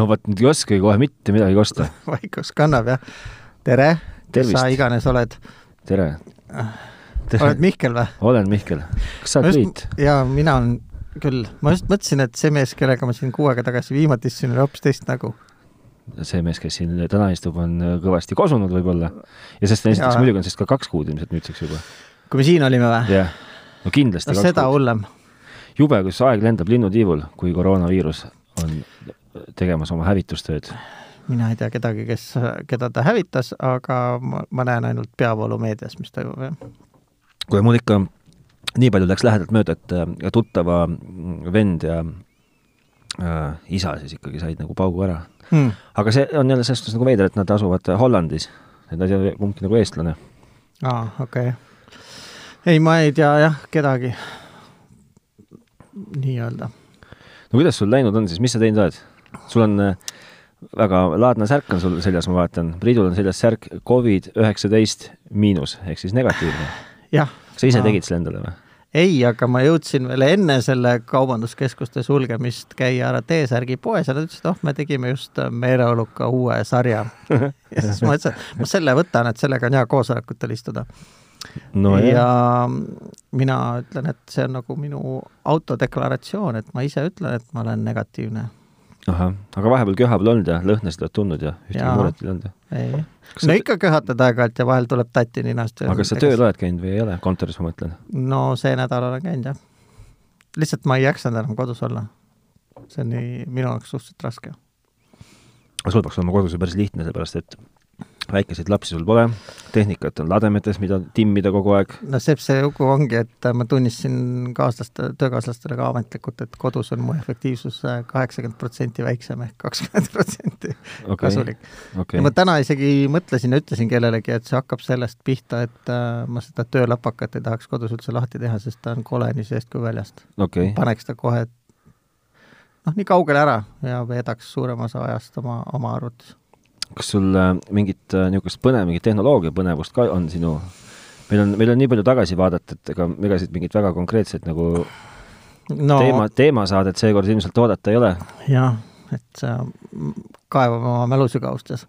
no vot, nüüd ei oskagi kohe mitte midagi kosta. vaikus kannab, jah. tere, kes sa iganes oled. tere, tere.. oled Mihkel või? olen Mihkel. kas sa oled Priit? jaa, mina olen küll. ma just mõtlesin, et see mees, kellega ma siin kuu aega tagasi viimati istusin, oli hoopis teist nägu see mees, kes siin täna istub, on kõvasti kosunud võib-olla. ja sest esiteks muidugi on sellest ka kaks kuud ilmselt nüüdseks juba. kui me siin olime või? jah, no kindlasti no seda hullem. jube, kus aeg lendab linnutiivul, kui koroonaviirus on tegemas oma hävitustööd. mina ei tea kedagi, kes, keda ta hävitas, aga ma, ma näen ainult peavoolu meedias, mis toimub, jah. kuule, mul ikka nii palju läks lähedalt mööda, et äh, tuttava vend ja äh, isa siis ikkagi said nagu paugu ära hmm.. aga see on jälle selles suhtes nagu veider, et nad asuvad Hollandis, et nad ei ole kumbki nagu eestlane. aa, okei okay.. ei, ma ei tea jah, kedagi nii-öelda. no kuidas sul läinud on siis, mis sa teinud oled? Sul on äh, väga laadne särk on sul seljas, ma vaatan. Priidul on seljas särk Covid üheksateist miinus ehk siis negatiivne. jah. kas sa ise tegid selle endale või? ei, aga ma jõudsin veel enne selle kaubanduskeskuste sulgemist käia ära T-särgi poes ja nad ütlesid, oh, me tegime just meeleoluka uue sarja. ja siis ma ütlesin, et ma selle võtan, et sellega on hea koosolekutel istuda no,. ja mina ütlen, et see on nagu minu autodeklaratsioon, et ma ise ütlen, et ma olen negatiivne ahah, aga vahepeal köha pole olnud ja lõhnasid oled tundnud ja ühtegi muret ei olnud ja? ei. no ikka köhatad aeg-ajalt ja vahel tuleb tatti ninast. aga kas sa tööl oled käinud või ei ole, kontoris ma mõtlen? no see nädal olen käinud, jah. lihtsalt ma ei jaksanud enam kodus olla. see on nii, minu jaoks suhteliselt raske. aga sul peaks olema kodus ju päris lihtne, sellepärast et väikeseid lapsi sul pole, tehnikat on lademetes, mida timmida kogu aeg. no see, see lugu ongi, et ma tunnistasin kaaslaste, töökaaslastele ka ametlikult, et kodus on mu efektiivsus kaheksakümmend protsenti väiksem ehk kakskümmend protsenti kasulik. okay.. ja ma täna isegi mõtlesin ja ütlesin kellelegi, et see hakkab sellest pihta, et äh, ma seda töölapakat ei tahaks kodus üldse lahti teha, sest ta on kole nii seest kui väljast. Okay.. paneks ta kohe noh, nii kaugele ära ja veedaks suurema osa ajast oma, oma arvutis kas sul äh, mingit äh, niisugust põnev, mingit tehnoloogia põnevust ka on sinu, meil on, meil on nii palju tagasi vaadata, et ega ega siit mingit väga konkreetset nagu no, teema, teemasaadet seekord ilmselt oodata ei ole. jah, et äh, kaevame oma mälusügavustes.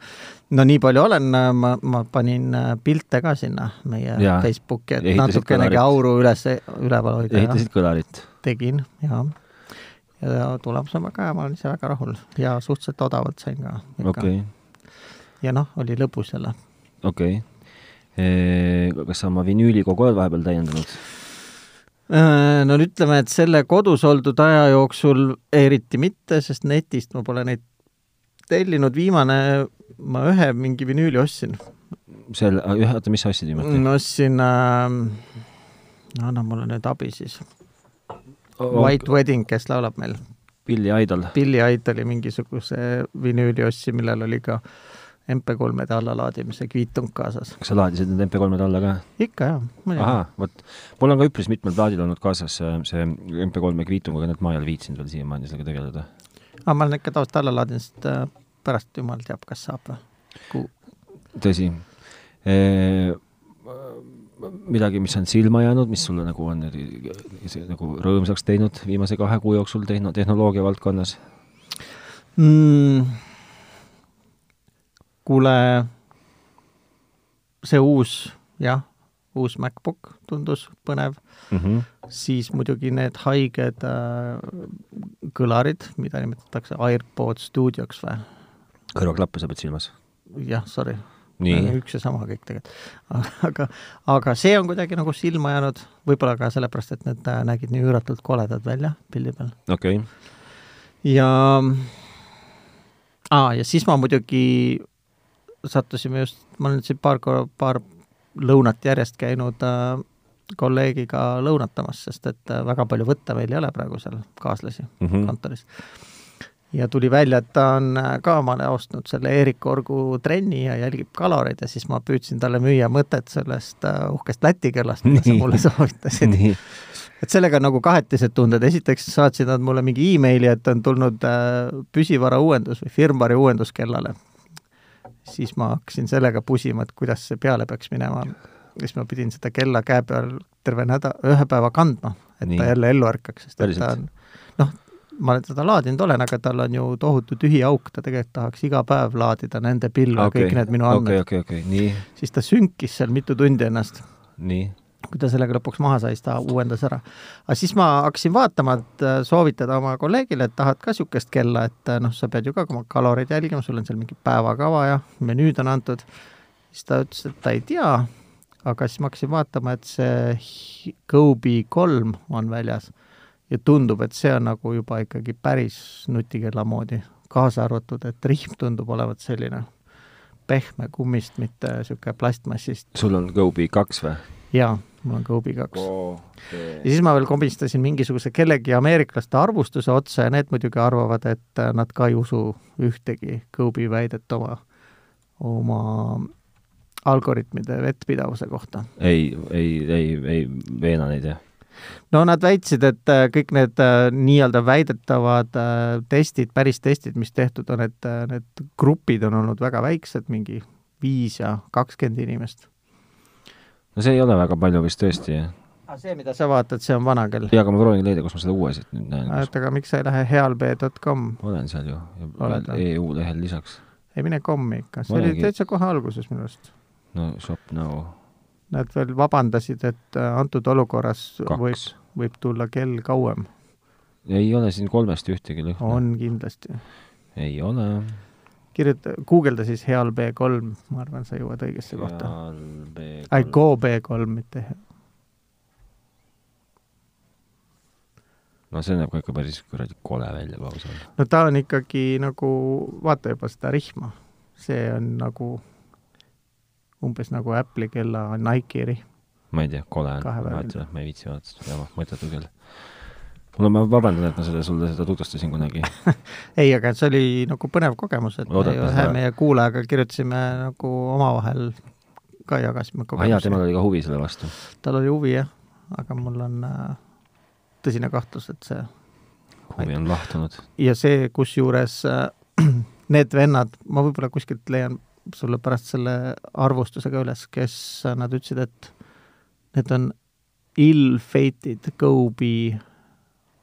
no nii palju olen, ma, ma panin pilte ka sinna meie ja, Facebooki, et natukenegi auru üles, üleval hoida. ehitasid kõlarit? tegin, jaa ja tulemus on väga hea, ma olen ise väga rahul ja suhteliselt odavalt sain ka. okei okay ja noh, oli lõbus jälle. okei okay.. kas sa oma vinüülikogu oled vahepeal täiendanud? No ütleme, et selle kodus oldud aja jooksul eriti mitte, sest netist ma pole neid tellinud, viimane, ma ühe mingi vinüüli ostsin. seal, ühe, oota, mis sa ostsid viimati? ma ostsin äh,, anna mulle nüüd abi siis. White Wedding, kes laulab meil? Billy Idol. Billy Idoli mingisuguse vinüüli ostsin, millel oli ka äh, MP3-de allalaadimise kviitung kaasas. kas sa laadisid need MP3-d alla ka? ikka jaa. ahaa, vot, mul on ka üpris mitmel plaadil olnud kaasas see, see MP3-e kviitung, aga need ma ei ole viitsinud veel siiamaani sellega tegeleda. aa, ma olen ikka tavaliselt alla laadinud, sest äh, pärast jumal teab, kas saab või. tõsi e midagi, mis on silma jäänud, mis sulle nagu on nagu rõõmsaks teinud viimase kahe kuu jooksul tehno-, tehnoloogia valdkonnas mm.? Kuule, see uus, jah, uus MacBook tundus põnev mm, -hmm. siis muidugi need haiged äh, kõlarid, mida nimetatakse AirPod Studioks või? kõrvaklappe sa pead silmas? jah, sorry. Nii. üks ja sama kõik tegelikult. aga, aga see on kuidagi nagu silma jäänud, võib-olla ka sellepärast, et need äh, nägid nii üüratult koledad välja pildi peal. okei okay.. ja aa, ja siis ma muidugi sattusime just, ma olen siin paar, paar lõunat järjest käinud äh, kolleegiga lõunatamas, sest et äh, väga palju võtta meil ei ole praegu seal kaaslasi mm -hmm. kontoris. ja tuli välja, et ta on äh, ka omale ostnud selle Erik Orgu trenni ja jälgib kaloreid ja siis ma püüdsin talle müüa mõtet sellest uh, uhkest Läti kellast, mida sa mulle soovitasid. et sellega on nagu kahetised tunded, esiteks saatsid nad mulle mingi emaili, et on tulnud uh, püsivara uuendus või firmwari uuendus kellale siis ma hakkasin sellega pusima, et kuidas see peale peaks minema. siis ma pidin seda kella käe peal terve nädal, ühe päeva kandma, et Nii. ta jälle ellu ärkaks, sest et ta on noh, ma seda laadinud olen, aga tal on ju tohutu tühi auk, ta tegelikult tahaks iga päev laadida nende pilve okay. kõik need minu andmed okay,. okei, okei, nii. siis ta sünkis seal mitu tundi ennast. nii kui ta sellega lõpuks maha sai, siis ta uuendas ära. aga siis ma hakkasin vaatama, et äh, soovitada oma kolleegile, et tahad ka niisugust kella, et äh, noh, sa pead ju ka oma kaloreid jälgima, sul on seal mingi päevakava ja menüüd on antud. siis ta ütles, et ta ei tea, aga siis ma hakkasin vaatama, et see Gobi kolm on väljas ja tundub, et see on nagu juba ikkagi päris nutikella moodi, kaasa arvatud, et rihm tundub olevat selline pehme kummist, mitte niisugune plastmassist. sul on Gobi kaks või? Jaa mul on Kobe kaks okay.. ja siis ma veel komistasin mingisuguse kellegi ameeriklaste arvustuse otsa ja need muidugi arvavad, et nad ka ei usu ühtegi Kobe väidet oma, oma algoritmide vettpidavuse kohta. ei, ei, ei, ei veena neid, jah? no nad väitsid, et äh, kõik need äh, nii-öelda väidetavad äh, testid, päris testid, mis tehtud on, et need grupid on olnud väga väiksed, mingi viis ja kakskümmend inimest no see ei ole väga palju vist tõesti, jah. aga see, mida sa vaatad, see on vana kell? jaa, aga ma proovin leida, kus ma seda uue siit nüüd näen. oota, aga miks sa ei lähe healb.com? olen seal ju, EU lehel lisaks. ei mine kommi ikka, see Olengi... oli täitsa kohe alguses minu arust. no shop now. Nad veel vabandasid, et äh, antud olukorras Kaks. võib, võib tulla kell kauem. ei ole siin kolmest ühtegi lõhna. on kindlasti. ei ole kirjuta, guugelda siis Heal B3, ma arvan, sa jõuad õigesse kohta. ai, Go B3, mitte no see näeb ka ikka päris kuradi kole välja lausa. no ta on ikkagi nagu, vaata juba seda rihma, see on nagu umbes nagu Apple'i kella Nike'i rihm. ma ei tea, kole on, ma ei viitsi vaadata seda mõttetu küll kuule, ma vabandan, et ma selle, sulle seda tutvustasin kunagi ei, aga see oli nagu põnev kogemus, et me ühe meie kuulajaga kirjutasime nagu omavahel ka jagasime kogemusi. aa jaa, temal oli ka huvi selle vastu? tal oli huvi jah, aga mul on äh, tõsine kahtlus, et see huvi on lahtunud. ja see, kusjuures äh, need vennad, ma võib-olla kuskilt leian sulle pärast selle arvustuse ka üles, kes äh, nad ütlesid, et need on ill-fated Gobi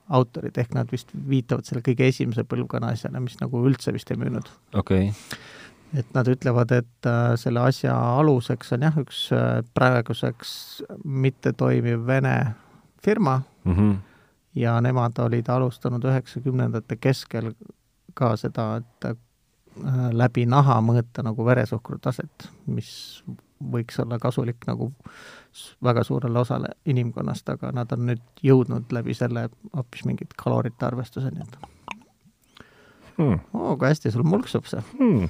autorid, ehk nad vist viitavad selle kõige esimese põlvkonna asjale, mis nagu üldse vist ei müünud. okei okay. et nad ütlevad, et äh, selle asja aluseks on jah, üks äh, praeguseks mittetoimiv Vene firma mm -hmm. ja nemad olid alustanud üheksakümnendate keskel ka seda, et äh, läbi naha mõõta nagu veresuhkru taset, mis võiks olla kasulik nagu väga suurele osale inimkonnast, aga nad on nüüd jõudnud läbi selle hoopis mingit kalorite arvestuseni, et hmm. oo, kui hästi sul mulksub see. Hmm..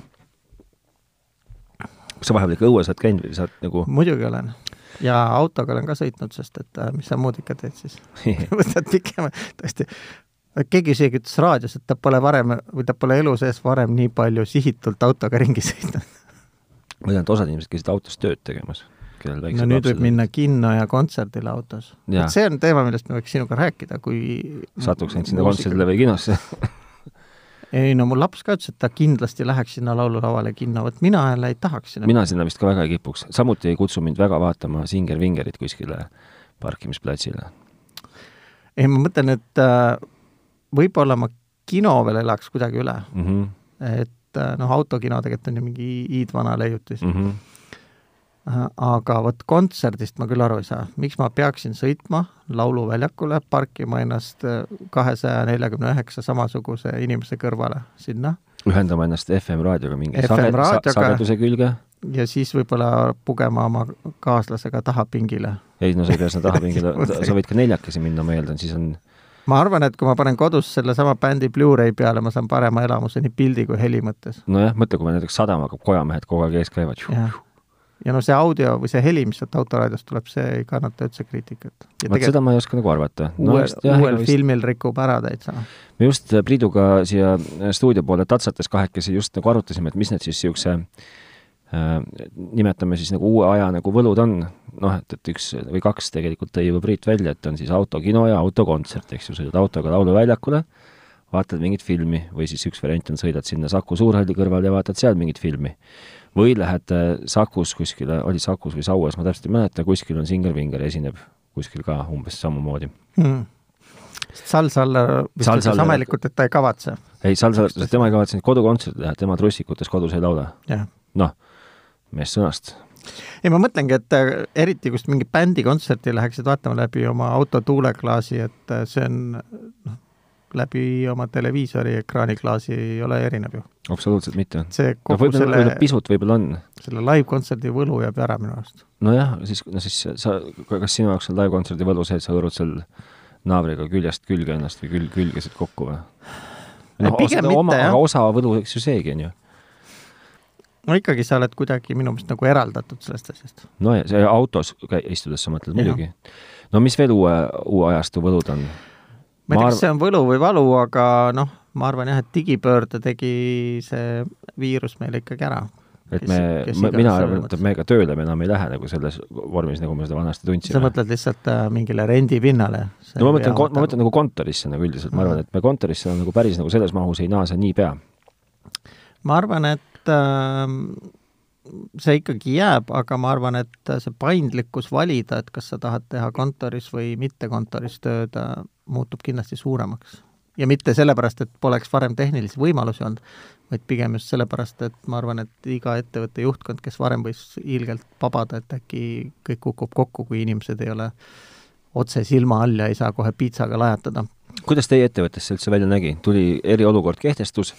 kas sa vahepeal ikka õues oled käinud või sa oled nagu muidugi olen. ja autoga olen ka sõitnud, sest et äh, mis sa muud ikka teed siis? Võtad pikema, tõesti, keegi isegi ütles raadios, et ta pole varem või ta pole elu sees varem nii palju sihitult autoga ringi sõitnud ma tean, et osad inimesed käisid autos tööd tegemas, kellel väiksed no nüüd võib minna kinno ja kontserdile autos. et see on teema, millest me võiks sinuga rääkida, kui satuks ainult sinna kontserdile või kinosse ei no mul laps ka ütles, et ta kindlasti läheks sinna laululavale kinno, vot mina jälle ei tahaks sinna. mina sinna vist ka väga ei kipuks, samuti ei kutsu mind väga vaatama Singer Vingerit kuskile parkimisplatsile. ei, ma mõtlen, et äh, võib-olla ma kino veel elaks kuidagi üle mm. -hmm. et noh, autokino tegelikult on ju mingi iidvana leiutis mm. -hmm. aga vot kontserdist ma küll aru ei saa, miks ma peaksin sõitma lauluväljakule, parkima ennast äh, kahesaja neljakümne üheksa samasuguse inimese kõrvale sinna. ühendama ennast FM raadioga mingi FM saged, sageduse külge ja siis võib-olla pugema oma kaaslasega tahapingile. ei, no sa ei pea sinna tahapingile sa võid ka neljakesi minna, ma eeldan, siis on ma arvan, et kui ma panen kodus sellesama bändi Blu-ray peale, ma saan parema elamuse nii pildi kui heli mõttes. nojah, mõtle, kui meil näiteks sadamaga kojamehed kogu aeg ees käivad. ja no see audio või see heli, mis sealt autoraadiost tuleb, see ei kannata üldse kriitikat. vot seda ma ei oska nagu arvata no,. uuel, uuel vist... filmil rikub ära täitsa. me just Priiduga siia stuudio poole tatsates kahekesi just nagu arutasime, et mis need siis niisuguse Äh, nimetame siis nagu uue aja nagu võlud on, noh, et, et üks või kaks tegelikult tõi juba Priit välja, et on siis autokino ja autokontsert, eks ju, sõidad autoga lauluväljakule, vaatad mingit filmi või siis üks variant on, sõidad sinna Saku Suurhalli kõrvale ja vaatad seal mingit filmi. või lähed äh, Sakus kuskile, oli Sakus või Saues, ma täpselt ei mäleta, kuskil on Singer Vinger, esineb kuskil ka umbes samamoodi mm Sal-Saller vist ütles ametlikult, et ta ei kavatse. ei, Sal-Saller tema ei kavatsenud kodukontserti teha, tema trussikutes kodus ei laula. noh, mees sõnast ei, ma mõtlengi, et äh, eriti just mingi bändi kontserti läheksid vaatama läbi oma auto tuuleklaasi, et äh, see on noh, läbi oma televiisori ekraaniklaasi ei ole erinev ju. absoluutselt mitte. see kogu no, võib selle pisut võib-olla on. selle live-kontserdi võlu jääb ära minu arust. nojah, siis, no siis sa, kas sinu jaoks on live-kontserdi võlu see, et sa hõõrud seal naavriga küljest külge ennast või külg, külgesid kokku või? noh, aga osa võlu, eks ju seegi on ju no ikkagi sa oled kuidagi minu meelest nagu eraldatud sellest asjast. no ja see autos istudes sa mõtled muidugi. no mis veel uue, uue ajastu võlud on? ma ei tea, kas see on võlu või valu, aga noh, ma arvan jah, et digipöörde tegi see viirus meile ikkagi ära. et me, mina arvan, et me ka tööle me enam ei lähe nagu selles vormis, nagu me seda vanasti tundsime. sa mõtled lihtsalt äh, mingile rendipinnale? no ma mõtlen, ma mõtlen nagu kontorisse nagu üldiselt, ma arvan, et me kontorisse nagu päris nagu selles mahus ei naase niipea. ma arvan, et äh, see ikkagi jääb, aga ma arvan, et see paindlikkus valida, et kas sa tahad teha kontoris või mitte kontoris tööd, äh, muutub kindlasti suuremaks. ja mitte sellepärast, et poleks varem tehnilisi võimalusi olnud, vaid pigem just sellepärast, et ma arvan, et iga ettevõtte juhtkond, kes varem võis ilgelt pabada, et äkki kõik kukub kokku, kui inimesed ei ole otse silma all ja ei saa kohe piitsaga lajatada. kuidas teie ettevõttes see üldse välja nägi, tuli eriolukord kehtestus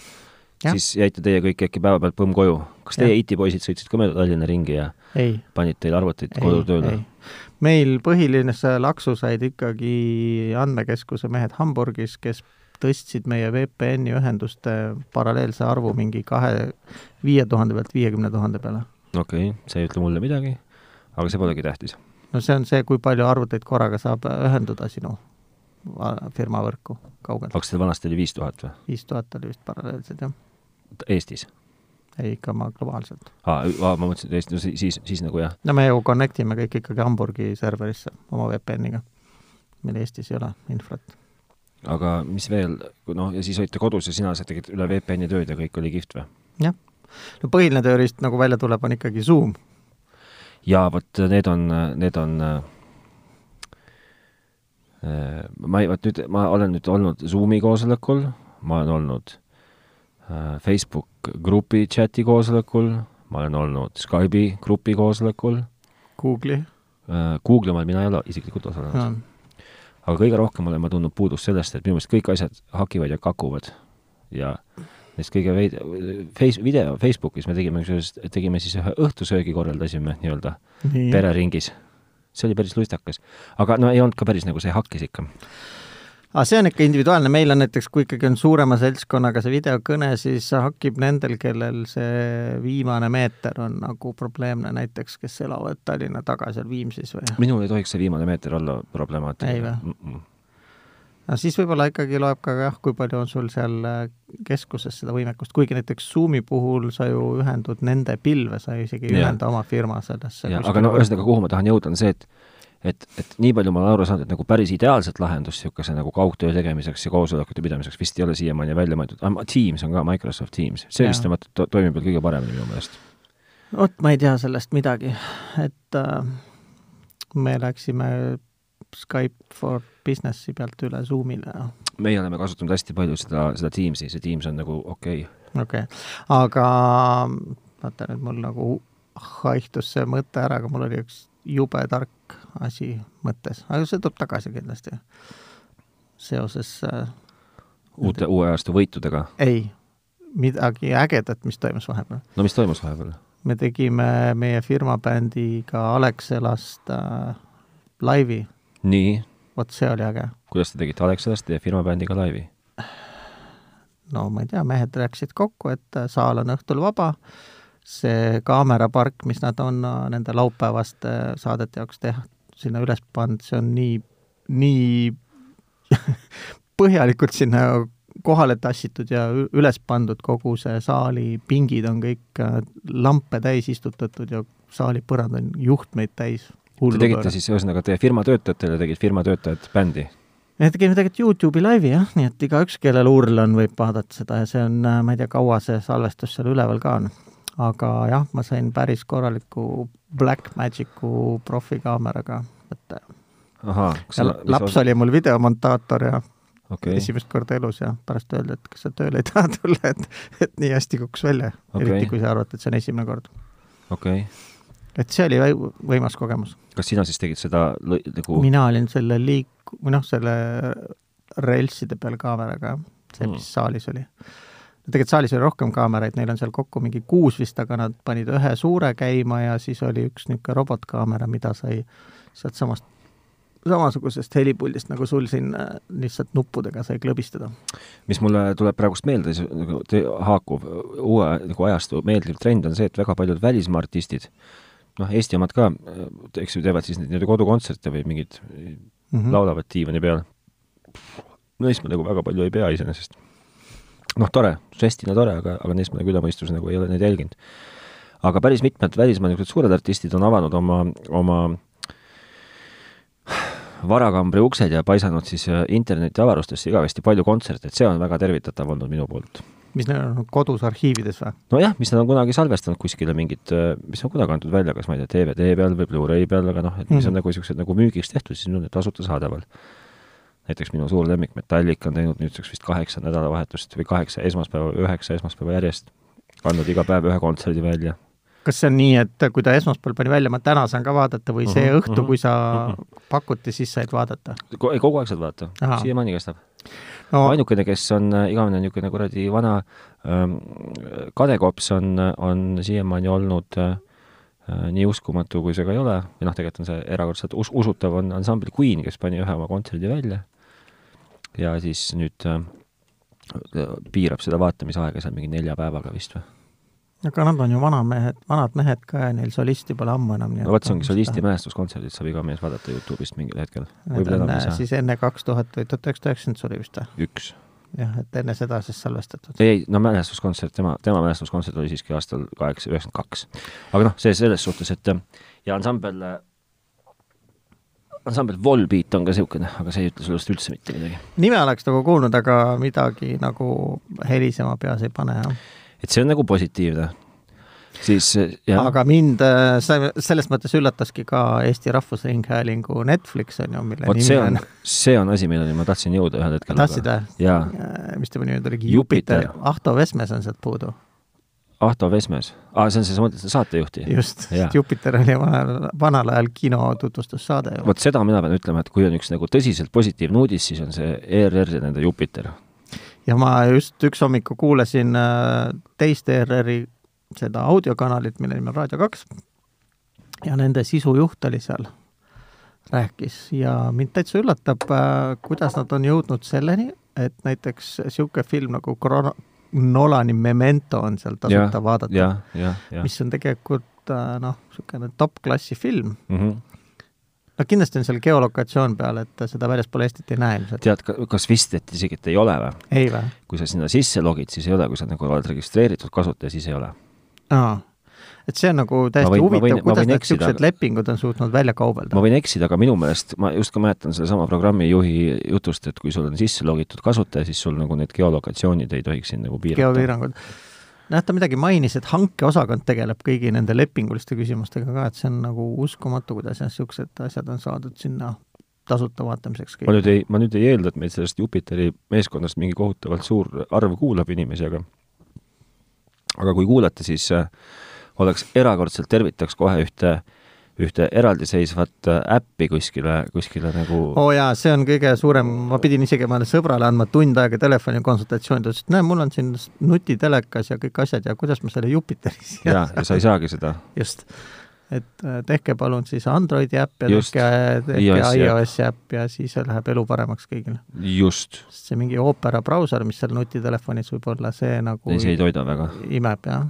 siis jäite teie kõik äkki päevapealt põmm koju. kas teie itipoisid sõitsid ka mööda Tallinna ringi ja ei. panid teil arvuteid kodutööle? meil põhiline laksu said ikkagi andmekeskuse mehed Hamburgis, kes tõstsid meie VPN-i ühenduste paralleelse arvu mingi kahe, viie tuhande pealt viiekümne tuhande peale. okei okay,, see ei ütle mulle midagi, aga see polegi tähtis. no see on see, kui palju arvuteid korraga saab ühenduda sinu firma võrku kaugelt. kas teil vanasti oli viis tuhat või? viis tuhat oli vist paralleelselt, jah Eestis? ei, ikka ma globaalselt. aa, ma mõtlesin, et Eestis, no siis, siis, siis nagu jah. no me ju connect ime kõik ikkagi Hamburgi serverisse oma VPN-iga. meil Eestis ei ole infrat. aga mis veel, noh, ja siis olite kodus ja sina tegid üle VPN-i tööd ja kõik oli kihvt või? jah. no põhiline tööriist, nagu välja tuleb, on ikkagi Zoom. jaa, vot need on, need on äh, ma ei, vot nüüd, ma olen nüüd olnud Zoomi koosolekul, ma olen olnud Facebook grupi chati koosolekul, ma olen olnud Skype'i grupi koosolekul. Google'i? Äh, Google'i ma, mina ei ole isiklikult osalenud. aga kõige rohkem olen ma tundnud puudust sellest, et minu meelest kõik asjad hakivad ja kakuvad ja neist kõige veid-, face, video Facebookis me tegime tegime siis ühe õhtusöögi korraldasime nii-öelda nii. pereringis. see oli päris lustakas. aga no ei olnud ka päris nagu see hakkis ikka aga see on ikka individuaalne, meil on näiteks, kui ikkagi on suurema seltskonnaga see videokõne, siis hakib nendel, kellel see viimane meeter on nagu probleemne, näiteks kes elavad Tallinna taga seal Viimsis või? minul ei tohiks see viimane meeter olla problemaatiline. ei või mm? -mm. no siis võib-olla ikkagi loeb ka jah, kui palju on sul seal äh, keskuses seda võimekust, kuigi näiteks Zoomi puhul sa ju ühendud nende pilve, sa isegi ei ühenda oma firma sellesse. aga no ühesõnaga, kuhu ma tahan jõuda, on see, et et, et nii palju ma olen aru saanud, et nagu päris ideaalset lahendust niisuguse nagu kaugtöö tegemiseks ja koosolekute pidamiseks vist ei ole siiamaani välja mõeldud. Teams on ka, Microsoft Teams, see ja. vist on, to, toimib veel kõige paremini minu meelest. vot ma ei tea sellest midagi, et äh, me läksime Skype for Businessi pealt üle Zoomile ja meie oleme kasutanud hästi palju seda, seda Teamsi, see Teams on nagu okei okay.. okei okay., aga vaata nüüd mul nagu haihtus see mõte ära, aga mul oli üks jube tark asi mõttes, aga see tuleb tagasi kindlasti seoses äh, uute, uue ajastu võitudega? ei, midagi ägedat, mis toimus vahepeal. no mis toimus vahepeal? me tegime meie firma bändiga Alexelast äh, laivi. nii? vot see oli äge. kuidas te tegite Alexelast teie firma bändiga laivi? no ma ei tea, mehed rääkisid kokku, et äh, saal on õhtul vaba see kaamerapark, mis nad on äh, nende laupäevaste saadete jaoks teha, sinna üles pannud, see on nii, nii põhjalikult sinna kohale tassitud ja üles pandud kogu see saali pingid on kõik äh, lampe täis istutatud ja saali põrand on juhtmeid täis. Te tegite pööre. siis ühesõnaga teie firma töötajatele tegid firma töötajad bändi? me tegime tegelikult Youtube'i laivi jah, nii et igaüks, kellel url on, võib vaadata seda ja see on, äh, ma ei tea, kaua see salvestus seal üleval ka on aga jah, ma sain päris korraliku Blackmagicu profikaameraga võtta. ahah. laps osa... oli mul videomontaator ja okay.. esimest korda elus ja pärast öeldi, et kas sa tööle ei taha tulla, et, et nii hästi kukkus välja okay., eriti kui sa arvad, et see on esimene kord. okei okay. et see oli võimas kogemus. kas sina siis tegid seda nagu mina olin selle liik-, või noh, selle relsside peal kaameraga, see, mis mm. saalis oli tegelikult saalis oli rohkem kaameraid, neil on seal kokku mingi kuus vist, aga nad panid ühe suure käima ja siis oli üks niisugune robotkaamera, mida sai sealtsamast samasugusest helipuldist, nagu sul siin äh, lihtsalt nuppudega sai klõbistada. mis mulle tuleb praegust meelde, nagu haakub uue nagu ajastu meeldiv trend on see, et väga paljud välismaa artistid, noh, Eesti omad ka, eks ju, teevad siis nii-öelda kodukontserte või mingid mm -hmm. laulavad diivani peal. neist ma nagu väga palju ei pea iseenesest noh, tore, žestina tore, aga, aga neist ma nagu üle mõistuse nagu ei ole neid jälginud. aga päris mitmed välismaa niisugused suured artistid on avanud oma, oma varakambri uksed ja paisanud siis äh, internetiavarustesse igavesti palju kontserte, et see on väga tervitatav olnud minu poolt. mis neil on kodus arhiivides või? nojah, mis nad on kunagi salvestanud kuskile mingid, äh, mis on kunagi antud välja, kas ma ei tea, DVD peal või Blu-ray peal, aga noh, et mis on mm -hmm. nagu niisugused nagu müügiks tehtud, siis on need tasuta saadaval näiteks minu suur lemmik Metallica on teinud nüüdseks vist kaheksa nädalavahetust või kaheksa esmaspäeva, üheksa esmaspäeva järjest, andnud iga päev ühe kontserdi välja. kas see on nii, et kui ta esmaspäeval pani välja, ma täna saan ka vaadata või see uh mhm, -huh, õhtu -huh, kui sa uh mhm. -huh. pakuti, siis said vaadata? ei, kogu aeg saad vaadata, siiamaani kestab no.. ainukene, kes on äh, igavene niisugune kuradi vana ähm, kadekops, on, on siiamaani olnud äh, äh, nii uskumatu, kui see ka ei ole, või noh, tegelikult on see erakordselt us-, usutav, on ansambel Queen, kes pani ühe oma kontserdi välja ja siis nüüd äh, piirab seda vaatamisaega seal mingi nelja päevaga vist või? aga nad on ju vanamehed, vanad mehed ka ja neil solisti pole ammu enam. no vot, see ongi solisti mälestuskontserdid, saab iga mees vaadata Youtube'ist mingil hetkel. Need on äh, siis enne kaks tuhat või tuhat üheksasada üheksakümmend suri vist või? üks. jah, et enne seda siis salvestatud. ei, ei, no mälestuskontsert, tema, tema mälestuskontsert oli siiski aastal kaheksa, üheksakümmend kaks. aga noh, see selles suhtes, et ja ansambel ansambel Volbeat on ka niisugune, aga see ei ütle sellest üldse mitte midagi. nime oleks nagu kuulnud, aga midagi nagu helisema peas ei pane, jah. et see on nagu positiivne. siis jah. aga mind selles mõttes üllataski ka Eesti Rahvusringhäälingu Netflix on ju, mille Vot nimi on, see on asi, milleni ma tahtsin jõuda ühel hetkel. tahtsid või? mis tema nimi oligi? Jupiter. Ahto Vesmes on sealt puudu Ahto Vesmes. Ah,, see on see, mõtled seda saatejuhti? just, Jupiter oli vanal, vanal ajal kino tutvustussaade vot seda mina pean ütlema, et kui on üks nagu tõsiselt positiivne uudis, siis on see ERR ja nende Jupiter. ja ma just üks hommiku kuulasin äh, teist ERR-i seda audiokanalit, mille nimi on Raadio kaks, ja nende sisujuht oli seal, rääkis. Ja mind täitsa üllatab, äh, kuidas nad on jõudnud selleni, et näiteks niisugune film nagu Korona, Nolani Memento on seal tasuta ja, vaadata, mis on tegelikult äh, noh, niisugune top-klassi film mm. -hmm no kindlasti on seal geolokatsioon peal, et seda väljaspool Eestit ei näe ilmselt. tead, kas vist, et isegi, et ei ole või? kui sa sinna sisse logid, siis ei ole, kui sa nagu oled registreeritud kasutaja, siis ei ole. aa et see on nagu täiesti võin, huvitav, kuidas need niisugused lepingud on suutnud välja kaubelda. ma võin eksida, aga minu meelest, ma just ka mäletan sellesama programmijuhi jutust, et kui sul on sisse logitud kasutaja, siis sul nagu need geolokatsioonid ei tohiks sind nagu piirata. geopiirangud. noh, ta midagi mainis, et hankeosakond tegeleb kõigi nende lepinguliste küsimustega ka, et see on nagu uskumatu, kuidas niisugused asjad on saadud sinna tasuta vaatamiseks. ma nüüd ei, ma nüüd ei eelda, et meid sellest Jupiteri meeskonnast mingi kohutavalt suur arv kuulab inimesi, aga aga kui kuulate, siis äh, oleks erakordselt, tervitaks kohe ühte, ühte eraldiseisvat äh, äppi kuskile, kuskile nagu oo oh jaa, see on kõige suurem, ma pidin isegi omale sõbrale andma tund aega telefonikonsultatsiooni, ta ütles, et näe, mul on siin nutitelekas ja kõik asjad ja kuidas ma selle Jupiteri siia jaa, ja sa ei saagi seda. just. et äh, tehke palun siis Androidi äpp ja Just. tehke, tehke iOS-i äpp ja siis läheb elu paremaks kõigile. just. see mingi Opera brauser, mis seal nutitelefonis võib olla, see nagu ei, see ei toida väga. imeb, jah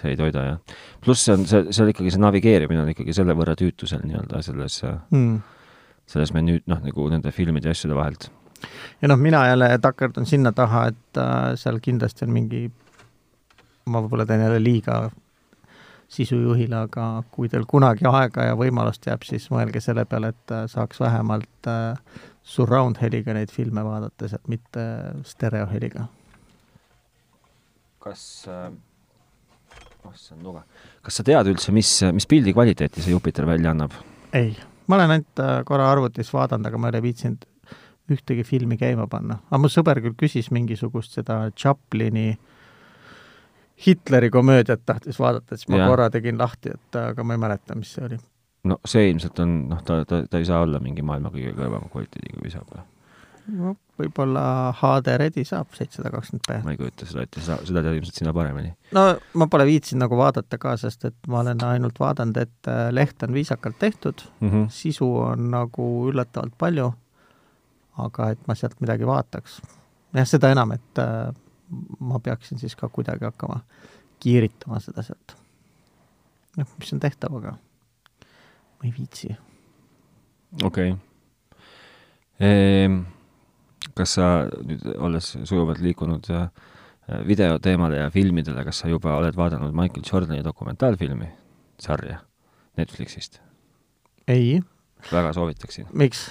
see ei toida, jah. pluss see on, see, see on ikkagi, see navigeerimine on ikkagi selle võrra tüütu seal nii-öelda selles mm., selles menüü, noh, nagu nende filmide ja asjade vahelt. ja noh, mina jälle takerdun sinna taha, et äh, seal kindlasti on mingi, ma võib-olla teen jälle liiga sisujuhile, aga kui teil kunagi aega ja võimalust jääb, siis mõelge selle peale, et äh, saaks vähemalt äh, surround heliga neid filme vaadata, sealt mitte stereoheliga. kas äh issand nuga. kas sa tead üldse, mis, mis pildi kvaliteeti see Jupiter välja annab? ei, ma olen ainult äh, korra arvutis vaadanud, aga ma ei ole viitsinud ühtegi filmi käima panna. aga mu sõber küll küsis mingisugust seda Chaplini Hitleri komöödiat tahtis vaadata, siis ma ja. korra tegin lahti, et aga ma ei mäleta, mis see oli. no see ilmselt on, noh, ta, ta, ta ei saa olla mingi maailma kõige kõvema kvaliteediga visab või? no võib-olla HD Redi saab seitsesada kakskümmend B. ma ei kujuta seda ette, sa, seda tead ilmselt sina paremini. no ma pole viitsinud nagu vaadata ka, sest et ma olen ainult vaadanud, et äh, leht on viisakalt tehtud mm, -hmm. sisu on nagu üllatavalt palju, aga et ma sealt midagi vaataks. jah, seda enam, et äh, ma peaksin siis ka kuidagi hakkama kiiritama seda sealt. noh, mis on tehtav, aga ma ei viitsi. okei okay. Kas sa nüüd, olles sujuvalt liikunud äh, videoteemale ja filmidele, kas sa juba oled vaadanud Michael Jordani dokumentaalfilmi, sarja Netflixist? ei. väga soovitaksin. miks?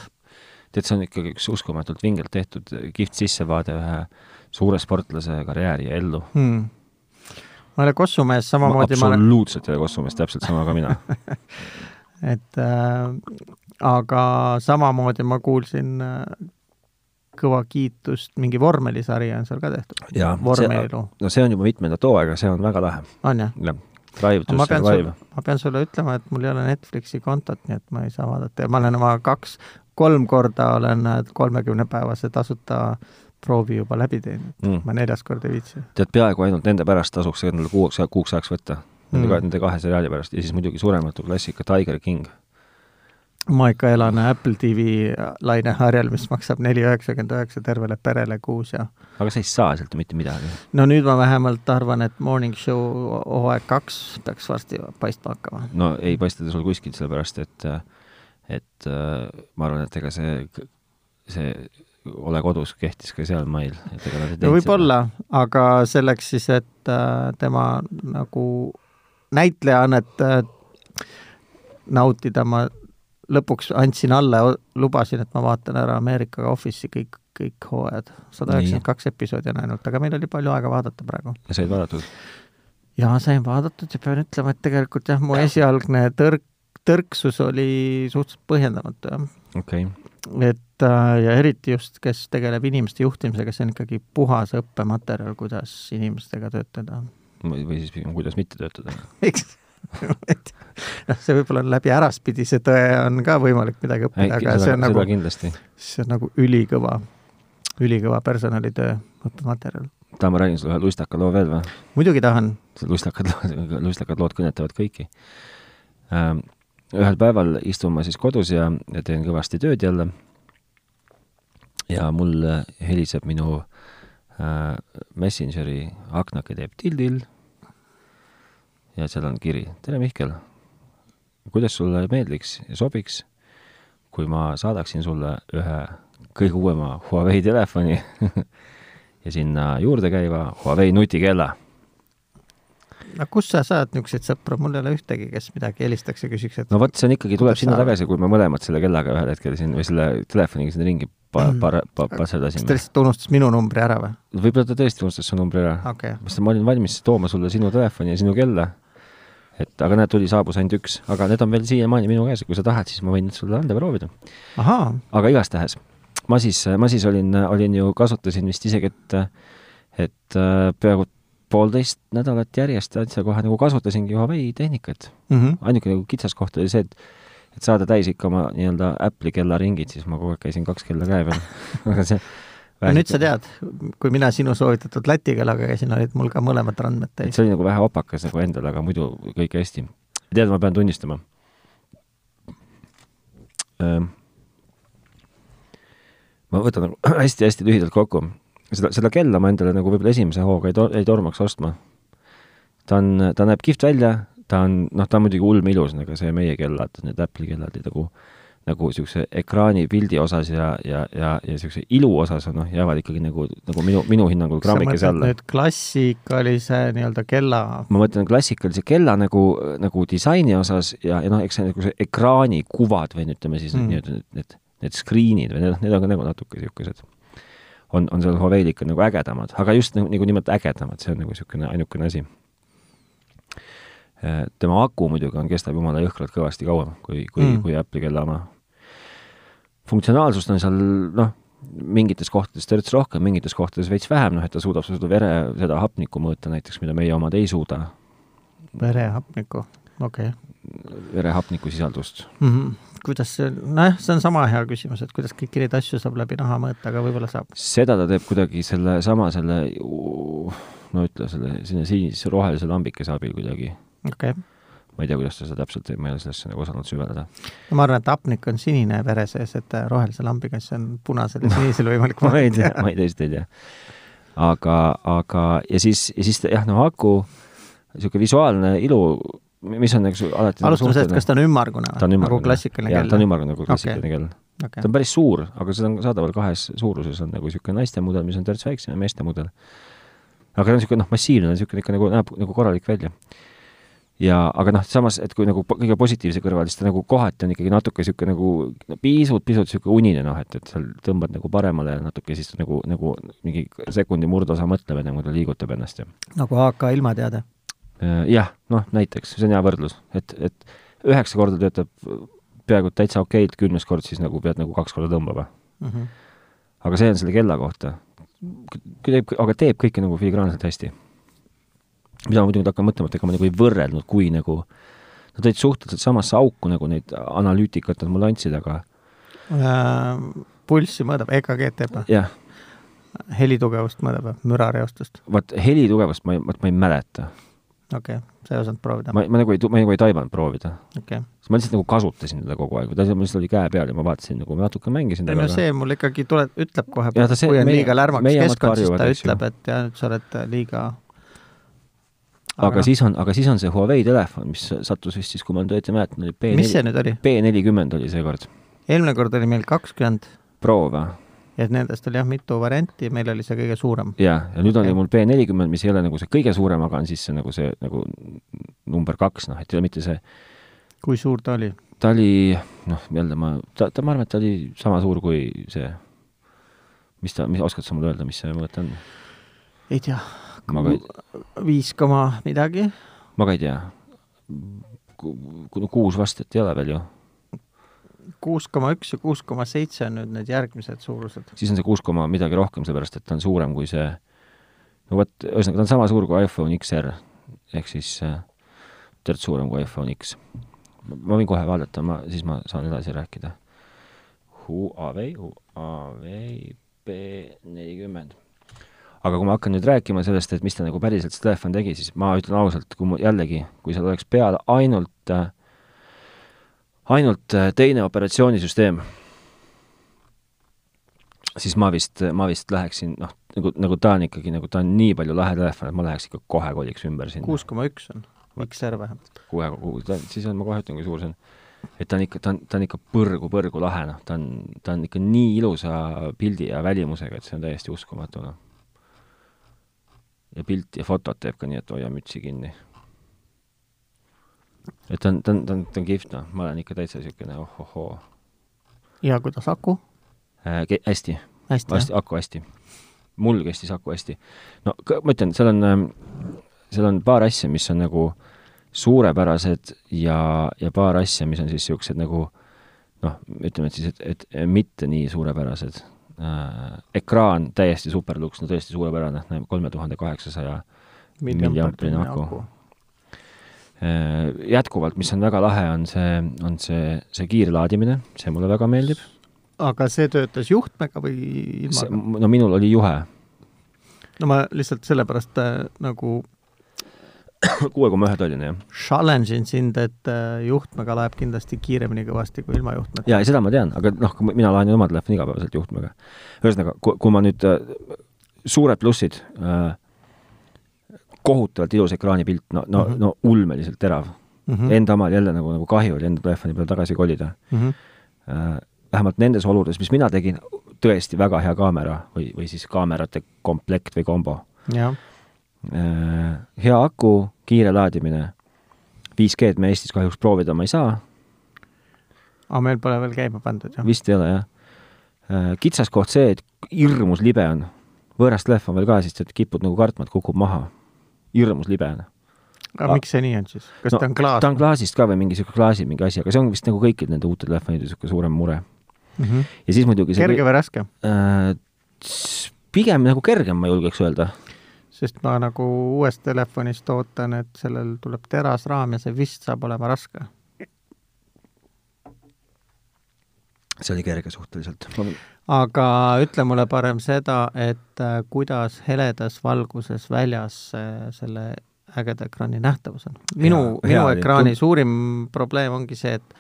tead, see on ikkagi üks uskumatult vingelt tehtud kihvt sissevaade ühe suure sportlase karjääri ja ellu hmm. ma ei ole Kossumees, samamoodi ma absoluutselt ei ole Kossumees, täpselt sama ka mina et äh, aga samamoodi ma kuulsin äh, kõva kiitust, mingi vormelisari on seal ka tehtud. vormelielu. no see on juba mitmendat hooaega, see on väga lahe. on jah? jah. Drive to Survive. ma pean sulle ütlema, et mul ei ole Netflixi kontot, nii et ma ei saa vaadata ja ma olen oma kaks, kolm korda olen kolmekümnepäevase tasuta proovi juba läbi teinud mm., ma neljas kord ei viitsi. tead, peaaegu ainult nende pärast tasuks endale kuuks, kuuks ajaks võtta. Nende mm., nende kahe seriaali pärast ja siis muidugi surematu klassika Tiger King ma ikka elan Apple TV laineharjal, mis maksab neli üheksakümmend üheksa tervele perele kuus ja aga sa ei saa sealt ju mitte midagi. no nüüd ma vähemalt arvan, et Morning Show hooaeg kaks peaks varsti paistma hakkama. no ei paista ta sul kuskilt, sellepärast et et ma arvan, et ega see, see ole kodus kehtis ka seal mail, et ega nad ei teinud no võib-olla, aga selleks siis, et äh, tema nagu näitlejaannet äh, nautida, ma lõpuks andsin alla ja lubasin, et ma vaatan ära Ameerika Office'i kõik, kõik hooajad. sada üheksakümmend kaks episoodi on ainult, aga meil oli palju aega vaadata praegu. ja said vaadatud? jaa, sain vaadatud ja pean ütlema, et tegelikult jah, mu esialgne tõrk, tõrksus oli suhteliselt põhjendamatu, jah. okei okay.. et äh, ja eriti just, kes tegeleb inimeste juhtimisega, see on ikkagi puhas õppematerjal, kuidas inimestega töötada. või siis kuidas mitte töötada. miks noh, see võib-olla on läbi äraspidise tõe on ka võimalik midagi õppida, aga see on nagu, see on nagu ülikõva, ülikõva personalitöö õppematerjal. tahad, ma räägin sulle ühe lustakad loo veel või? muidugi tahan. lustakad, lustakad lood kõnetavad kõiki ähm,. ühel päeval istun ma siis kodus ja, ja teen kõvasti tööd jälle ja mul heliseb minu äh, Messengeri aknake teeb till-till ja seal on kiri. tere, Mihkel! kuidas sulle meeldiks ja sobiks, kui ma saadaksin sulle ühe kõige uuema Huawei telefoni ja sinna juurde käiva Huawei nutikella? no kust sa saad niisuguseid sõpru, mul ei ole ühtegi, kes midagi helistaks ja küsiks, et no vot, see on ikkagi, tuleb sinna tagasi, kui me mõlemad selle kellaga ühel hetkel siin või selle telefoniga sinna ringi pa-, mm. pa-, pa-, passerdasime. kas ta lihtsalt unustas minu numbri ära või? võib-olla ta tõesti unustas su numbri ära okay.. sest ma olin valmis tooma sulle sinu telefoni ja sinu kella et aga näed, tuli, saabus ainult üks, aga need on veel siiamaani minu käes kui sa tahad, siis ma võin need sulle anda proovida. aga igastahes, ma siis, ma siis olin, olin ju, kasutasin vist isegi, et, et äh, peaaegu poolteist nädalat järjest täitsa kohe nagu kasutasingi Huawei tehnikat mm. -hmm. ainuke nagu kitsaskoht oli see, et et saada täis ikka oma nii-öelda Apple'i kellaringid, siis ma kogu aeg käisin kaks kella käe peal aga see no nüüd sa tead, kui mina sinu soovitatud Läti kellaga käisin, olid mul ka mõlemad randmed täis. see oli nagu vähe opakas nagu endal, aga muidu kõik hästi. tead, ma pean tunnistama ähm,. ma võtan nagu hästi-hästi lühidalt kokku. seda, seda kella ma endale nagu võib-olla esimese hooga ei to-, ei tormaks ostma. ta on, ta näeb kihvt välja, ta on, noh, ta on muidugi ulmilus, nagu see meie kellad, need Apple'i kellad nagu äh, nagu niisuguse ekraani pildi osas ja, ja, ja, ja niisuguse ilu osas on noh, jäävad ikkagi nagu, nagu minu, minu hinnangul grammikese alla. klassikalise nii-öelda kella? ma mõtlen klassikalise kella nagu, nagu disaini osas ja, ja noh, eks see nagu see ekraani kuvad või ütleme siis mm. nii-öelda need, need, need screen'id või need, need on ka nagu natuke niisugused, on, on seal Huawei'l ikka nagu ägedamad, aga just nagu, nagu nimelt ägedamad, see on nagu niisugune ainukene asi äh, tema aku muidugi on, kestab jumala jõhkralt kõvasti kauem kui, kui mm., kui Apple'i kella oma funktsionaalsust on seal noh, mingites kohtades törts rohkem, mingites kohtades veits vähem, noh et ta suudab seda vere, seda hapnikku mõõta näiteks, mida meie omad ei suuda. verehapnikku, okei okay.. verehapnikusisaldust mm. -hmm. kuidas see, nojah, see on sama hea küsimus, et kuidas kõiki neid asju saab läbi naha mõõta, aga võib-olla saab. seda ta teeb kuidagi selle sama, selle no ütle, selle, selle sinise-rohelise lambikese abil kuidagi. okei okay ma ei tea, kuidas ta seda täpselt teeb, ma ei ole sellesse nagu osanud süveneda. no ma arvan, et hapnik on sinine vere sees, et rohelise lambiga siis on punasel ja sinisel võimalik ma ei tea, ma ei tõesti ei tea. aga, aga ja siis, ja siis jah, no aku, niisugune visuaalne ilu, mis on nagu alati nagu alustame sellest, kas ta on ümmargune või? nagu klassikaline kell? ta on ümmargune nagu klassikaline okay. kell okay.. ta on päris suur, aga seda on saadaval kahes suuruses, on nagu niisugune naiste mudel, mis on terts väiksem ja meeste mudel. aga ta on niisugune noh, massiivne, niisugune ikka nagu näeb nagu korralik välja ja aga noh, samas, et kui nagu kõige positiivse kõrval, siis ta nagu kohati on ikkagi natuke niisugune nagu no, pisut-pisut niisugune unine noh, et, et seal tõmbad nagu paremale natuke, siis nagu, nagu mingi sekundi murdosa mõtleb enne, kui ta liigutab ennast ja nagu AK ilmateade? Äh, jah, noh näiteks, see on hea võrdlus, et, et üheksa korda töötab peaaegu täitsa okeilt, kümnes kord siis nagu pead nagu kaks korda tõmbama mm. -hmm. aga see on selle kella kohta. aga teeb kõike nagu filigraanselt hästi mida ma muidugi hakkan mõtlema, et ega ma nagu ei võrrelnud, kui nagu nad olid suhteliselt samasse auku nagu neid analüütikat nad mulle andsid, aga äh, pulssi mõõdab, EKG-d teeb või? jah. helitugevust mõõdab või, mürareostust? vot helitugevust ma ei, vot ma ei mäleta. okei okay., sa ei osanud proovida? ma, ma nagu ei, ma nagu ei taibanud proovida okay.. ma lihtsalt nagu kasutasin teda kogu aeg, ta lihtsalt oli käe peal ja ma vaatasin nagu, ma natuke mängisin ei no see mul ikkagi tuleb, ütleb kohe, kui on liiga lärmakas keskkond, siis ta ütleb, et ja nüüd sa oled liiga aga, siis on, aga siis on see Huawei telefon, mis sattus vist siis, kui ma nüüd õieti mäletan, oli B4, mis see nüüd oli? B40 oli seekord. eelmine kord oli meil kakskümmend. Pro või? et nendest oli jah mitu varianti, meil oli see kõige suurem. jaa, ja nüüd okay. oli mul B40, mis ei ole nagu see kõige suurem, aga on siis see nagu see nagu number kaks, noh, et ei ole mitte see kui suur ta oli? ta oli, noh, jälle ma, ta, ta, ma arvan, et ta oli sama suur kui see, mis ta, mis, oskad sa mulle öelda, mis see mõõt on? ei tea viis koma midagi. ma ka ei tea. kuus vast, et ei ole veel ju. kuus koma üks ja kuus koma seitse on nüüd need järgmised suurused. siis on see kuus koma midagi rohkem, sellepärast et ta on suurem kui see, no vot, ühesõnaga ta on sama suur kui iPhone XR ehk siis äh, terve suurem kui iPhone X. ma võin kohe vaadata, ma, siis ma saan edasi rääkida. Huawei, Huawei P nelikümmend aga kui ma hakkan nüüd rääkima sellest, et mis ta nagu päriselt see telefon tegi, siis ma ütlen ausalt, kui mul jällegi, kui seal oleks peal ainult äh,, ainult äh, teine operatsioonisüsteem, siis ma vist, ma vist läheksin, noh, nagu, nagu ta on ikkagi, nagu ta on nii palju lahe telefon, et ma läheks ikka kohe koliks ümber sinna. kuus koma üks on, XR vähemalt. kohe, kohe, siis on, ma kohe ütlen, kui suur see on. et ta on ikka, ta on, ta on ikka põrgu, põrgu lahe, noh, ta on, ta on ikka nii ilusa pildi ja välimusega, et see on täiesti uskumatu, noh ja pilti ja fotot teeb ka nii, et hoia mütsi kinni. et ta on, ta on, ta on, ta on kihvt, noh, ma olen ikka täitsa niisugune ohohoo. ja kuidas aku äh,? hästi, hästi, hästi, aku hästi. mul kestis aku hästi. no ma ütlen, seal on, ähm, seal on paar asja, mis on nagu suurepärased ja, ja paar asja, mis on siis niisugused nagu noh, ütleme, et siis, et, et mitte nii suurepärased äh, ekraan täiesti superluks, no tõesti suurepärane, näeb kolme tuhande kaheksasaja milliamprine aku, aku.. Äh, jätkuvalt, mis on väga lahe, on see, on see, see kiirlaadimine, see mulle väga meeldib. aga see töötas juhtmega või ilma? no minul oli juhe. no ma lihtsalt sellepärast äh, nagu kuue koma ühe tolline, jah. Challenge in sind, et äh, juhtmega laeb kindlasti kiiremini kõvasti kui ilma juhtmeta. jaa, seda ma tean, aga noh, mina laen ju oma telefoni igapäevaselt juhtmega. ühesõnaga, kui, kui ma nüüd äh,, suured plussid äh,, kohutavalt ilus ekraanipilt, no, no mm, -hmm. no ulmeliselt terav mm. -hmm. Enda omal jälle nagu, nagu kahju oli enda telefoni peale tagasi kolida mm. -hmm. Äh, vähemalt nendes oludes, mis mina tegin, tõesti väga hea kaamera või, või siis kaamerate komplekt või kombo. jah hea aku, kiire laadimine. 5G-d me Eestis kahjuks proovida ma ei saa. aga meil pole veel käima pandud, jah? vist ei ole, jah. Äh, kitsas koht see, et hirmus libe on. võõras telefon veel ka, siis sa kipud nagu kartma, et kukub maha. hirmus libe on. aga miks see nii on siis? kas no, ta on klaas? ta on klaasist ka või mingi niisugune klaasi mingi asi, aga see on vist nagu kõikide nende uute telefonide niisugune suurem mure mm. -hmm. ja siis muidugi kerge või raske äh,? pigem nagu kergem, ma julgeks öelda. Sest ma nagu uuest telefonist ootan, et sellel tuleb terasraam ja see vist saab olema raske. see oli kerge suhteliselt. aga ütle mulle parem seda, et äh, kuidas heledas valguses väljas äh, selle ägeda ekraani nähtavus on. minu, minu ekraani suurim probleem ongi see, et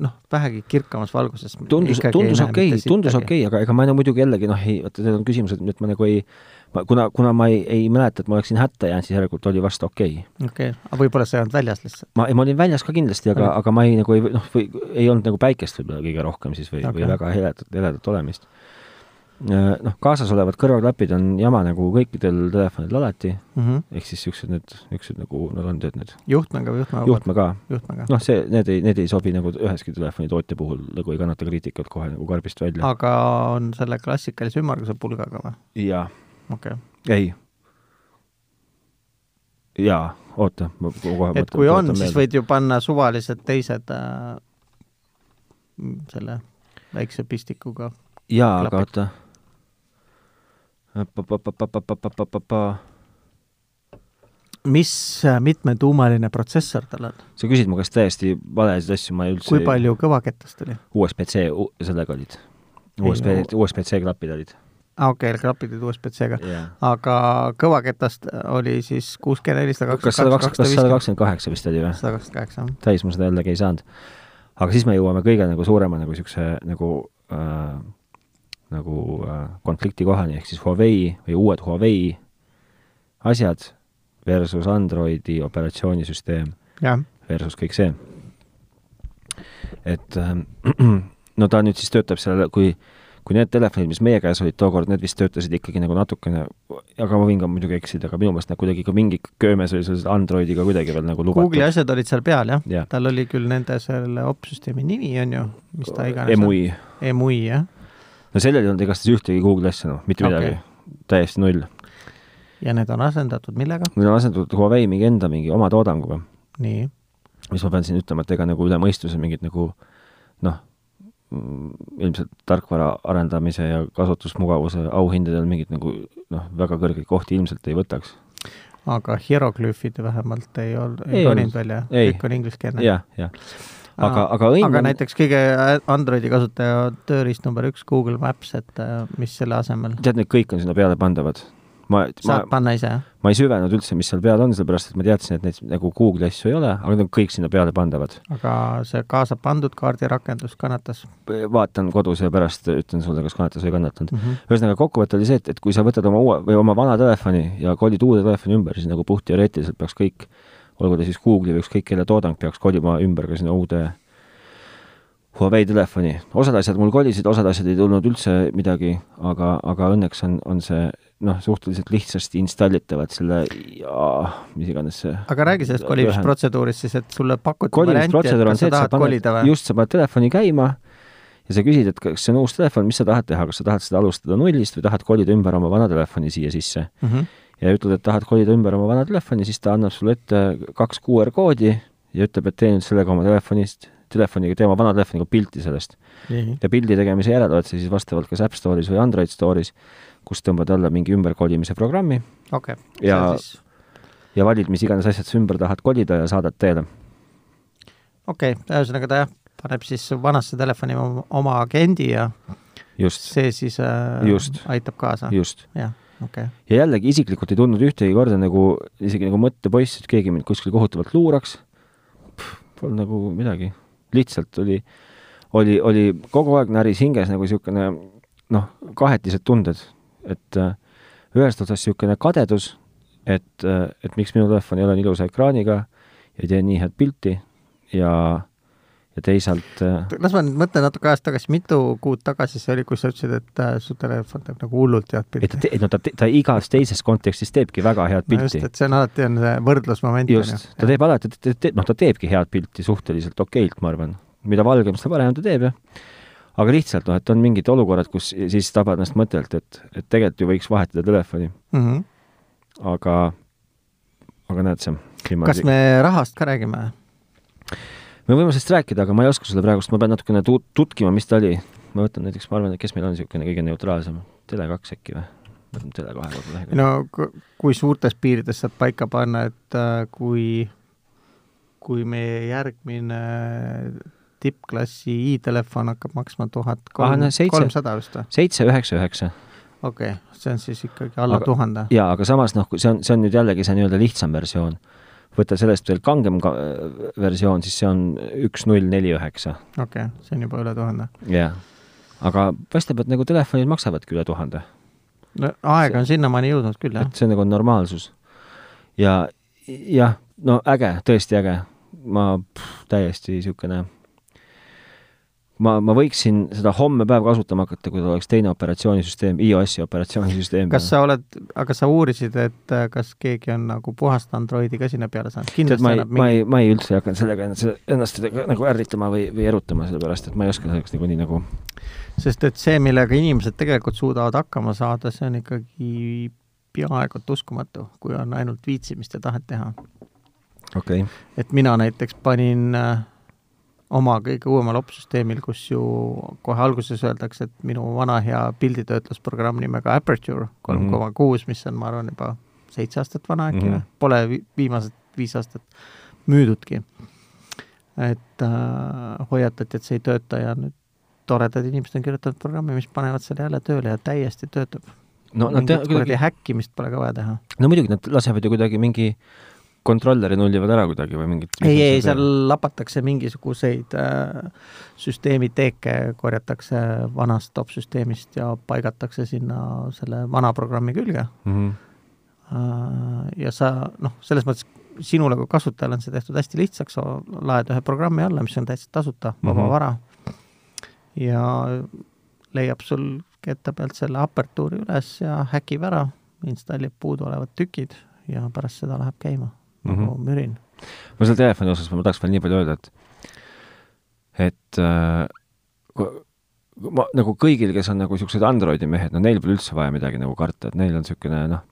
noh, vähegi kirkamas valguses. tundus, tundus okei okay,, tundus okei okay,, aga ega ma no muidugi jällegi noh, ei, vaata need on küsimused, et ma nagu ei, kuna, kuna ma ei, ei mäleta, et ma oleksin hätta jäänud, siis järelikult oli vast okei okay.. okei okay., aga võib-olla sa ei olnud väljas lihtsalt? ma, ma olin väljas ka kindlasti, aga, aga ma ei nagu ei noh, või ei olnud nagu päikest võib-olla kõige rohkem siis või okay., või väga heledat, heledat olemist Äh, noh, kaasas olevad kõrvaklapid on jama nagu kõikidel telefonidel alati mm -hmm., ehk siis niisugused need, niisugused nagu nad on tead need juhtmega või juhtmega? juhtme ka. noh, see, need ei, need ei sobi nagu üheski telefoni tootja puhul nagu ei kannata kriitikat kohe nagu karbist välja. aga on selle klassikalise ümmarguse pulgaga või? jaa. Okei okay.. ei. jaa, oota, ma kohe et kui on, siis võid ju panna suvalised teised äh, selle väikse pistikuga jaa, aga oota mis mitmetuumaline protsessor tal on? sa küsid mu käest täiesti valesid asju, ma ei üldse kui palju kõvaketast oli? USB-C, sellega olid. USB, USB-C klapid olid. Ah,, okei okay,, klapid olid USB-C-ga yeah.. aga kõvaketast oli siis kuuskümmend neli, sada kakskümmend kaks, kas sada kakskümmend kaheksa vist oli või? sada kakskümmend kaheksa, jah. täis ma seda jällegi ei saanud. aga siis me jõuame kõige nagu suurema nagu niisuguse nagu äh, nagu äh, konflikti kohani, ehk siis Huawei või uued Huawei asjad versus Androidi operatsioonisüsteem ja. versus kõik see. et äh, no ta nüüd siis töötab seal, kui, kui need telefonid, mis meie käes olid tookord, need vist töötasid ikkagi nagu natukene, aga ma võin ka muidugi eksida, aga minu meelest nad kuidagi ka mingi köömes oli selles Androidiga kuidagi veel nagu lubatud. Google'i asjad olid seal peal, jah ja.? tal oli küll nende selle opsüsteemi nimi, on ju, mis ta iganes EMUI. EMUI, jah no sellel ei olnud igastahes ühtegi Google'i asja, noh, mitte midagi okay., täiesti null. ja need on asendatud millega? Need on asendatud Huawei mingi enda mingi oma toodanguga. nii? mis ma pean siin ütlema, et ega nagu üle mõistuse mingit nagu noh, ilmselt tarkvara arendamise ja kasutusmugavuse auhindadel mingit nagu noh, väga kõrgeid kohti ilmselt ei võtaks. aga hieroglüüfid vähemalt ei olnud, ei roninud välja? kõik on ingliskeelne? jah, jah aga, aga õnn aga näiteks kõige Androidi kasutaja tööriist number üks, Google Maps, et äh, mis selle asemel? tead, need kõik on sinna peale pandavad. Ma, saad ma, panna ise, jah? ma ei süvenenud üldse, mis seal peal on, sellepärast et ma teadsin, et neid nagu Google'i asju ei ole, aga need on kõik sinna peale pandavad. aga see kaasa pandud kaardirakendus kannatas? vaatan kodus ja pärast ütlen sulle, kas kannatas või ei kannatanud mm. -hmm. ühesõnaga, kokkuvõte oli see, et, et kui sa võtad oma uue või oma vana telefoni ja kolid uude telefoni ümber, siis nagu puhtteoreetiliselt peaks kõik olgu ta siis Google'i või ükskõik kelle toodang, peaks kolima ümber ka sinna uude Huawei telefoni. osad asjad mul kolisid, osad asjad ei tulnud üldse midagi, aga, aga õnneks on, on see noh, suhteliselt lihtsasti installitavad selle ja mis iganes see aga räägi sellest kolimisprotseduurist siis, et sulle pakuti varianti, et kas sa tahad kolida või? just, sa paned telefoni käima ja sa küsid, et kas see on uus telefon, mis sa tahad teha, kas sa tahad seda alustada nullist või tahad kolida ümber oma vana telefoni siia sisse mm. -hmm ja ütled, et tahad kolida ümber oma vana telefoni, siis ta annab sulle ette kaks QR koodi ja ütleb, et tee nüüd sellega oma telefonist, telefoniga, tee oma vana telefoniga pilti sellest. ja pildi tegemise järel oled sa siis vastavalt kas App Store'is või Android Store'is, kus tõmbad alla mingi ümberkolimise programmi okay.. ja ja valid, mis iganes asjad sa ümber tahad kolida ja saadad teele. okei okay., ühesõnaga ta jah, paneb siis vanasse telefoni oma agendi ja just. see siis äh, just. aitab kaasa? just. jah okay.. ja jällegi isiklikult ei tundnud ühtegi korda nagu isegi nagu mõttepoiss, et keegi mind kuskil kohutavalt luuraks. Polnud nagu midagi, lihtsalt oli, oli, oli kogu aeg näris hinges nagu niisugune noh, kahetised tunded, et äh, ühest otsast niisugune kadedus, et, äh, et miks minu telefon ei ole nii ilusa ekraaniga ja ei tee nii head pilti ja ja teisalt äh, las ma nüüd mõtlen natuke ajas tagasi, mitu kuud tagasi see oli, kus sa ütlesid, et su telefon teeb nagu hullult head pilti? ei no ta, ta igas teises kontekstis teebki väga head pilti no. just, et see on alati, on see võrdlusmoment. just, ta teeb alati, noh, ta teebki head pilti suhteliselt okeilt, ma arvan. mida valgem, seda parem ta teeb, jah. Aga lihtsalt noh, et on mingid olukorrad, kus siis tabad ennast mõttelt, et, et tegelikult ju võiks vahetada telefoni mm. -hmm. aga, aga näed sa. kas me rahast ka räägime? me võime sellest rääkida, aga ma ei oska sulle praegust, ma pean natukene tu-, tutkima, mis ta oli. ma võtan näiteks, ma arvan, et kes meil on niisugune kõige neutraalsem, Tele2 äkki või? võtame Tele2 kodulehekülje. no kui suurtes piirides saad paika panna, et äh, kui, kui meie järgmine tippklassi i-telefon hakkab maksma tuhat kolmsada vist või? seitse, üheksa, üheksa. okei okay,, see on siis ikkagi alla Aga- tuhande. jaa, aga samas noh, see on, see on nüüd jällegi see nii-öelda lihtsam versioon. võtta sellest veel kangem ka, versioon, siis see on üks null neli üheksa. okei okay,, see on juba üle tuhande. jah. aga paistab, et nagu telefonid maksavadki üle tuhande. no aeg on sinnamaani jõudnud küll, jah. et see nagu on normaalsus. ja jah, no äge, tõesti äge. ma pff, täiesti niisugune ma, ma võiksin seda homme päev kasutama hakata, kui tal oleks teine operatsioonisüsteem, iOS-i operatsioonisüsteem. kas sa oled, aga sa uurisid, et äh, kas keegi on nagu puhast Androidi ka sinna peale saanud? kindlasti ma ei, annab ma mingi ei, ma ei üldse ei hakanud sellega ennast, ennast nagu ärritama või, või erutama, sellepärast et ma ei oska selleks niikuinii nagu sest et see, millega inimesed tegelikult suudavad hakkama saada, see on ikkagi peaaegu et uskumatu, kui on ainult viitsimist ja tahet teha. okei okay., et mina näiteks panin äh, oma kõige uuemal opsüsteemil, kus ju kohe alguses öeldakse, et minu vana hea pilditöötlusprogramm nimega Aperture kolm koma kuus, mis on, ma arvan, juba seitse aastat vana äkki Mhm. või, pole vi- viimased viis aastat müüdudki. et äh, hoiatati, et see ei tööta ja nüüd toredad inimesed on kirjutanud programmi, mis panevad selle jälle tööle ja täiesti töötab. no nad teevad kuradi kuidagi, häkkimist pole ka vaja teha. no muidugi nad lasevad ju kuidagi mingi kontrolleri nullivad ära kuidagi või mingit ei, ei, seal lapatakse mingisuguseid äh, süsteemi teeke, korjatakse vanast opsüsteemist ja paigatakse sinna selle vana programmi külge mm. -hmm. äh,. ja sa noh, selles mõttes sinule kui kasutajale on see tehtud hästi lihtsaks, laed ühe programmi alla, mis on täitsa tasuta, vaba mm. -hmm. vara ja leiab sul ketta pealt selle apertuuri üles ja häkib ära, installib puuduolevad tükid ja pärast seda läheb käima nagu mm. -hmm. mürin ma selle telefoni osas ma tahaks veel nii palju öelda, et et äh, ma nagu kõigil, kes on nagu niisugused Androidi mehed, no neil pole üldse vaja midagi nagu karta, et neil on niisugune noh,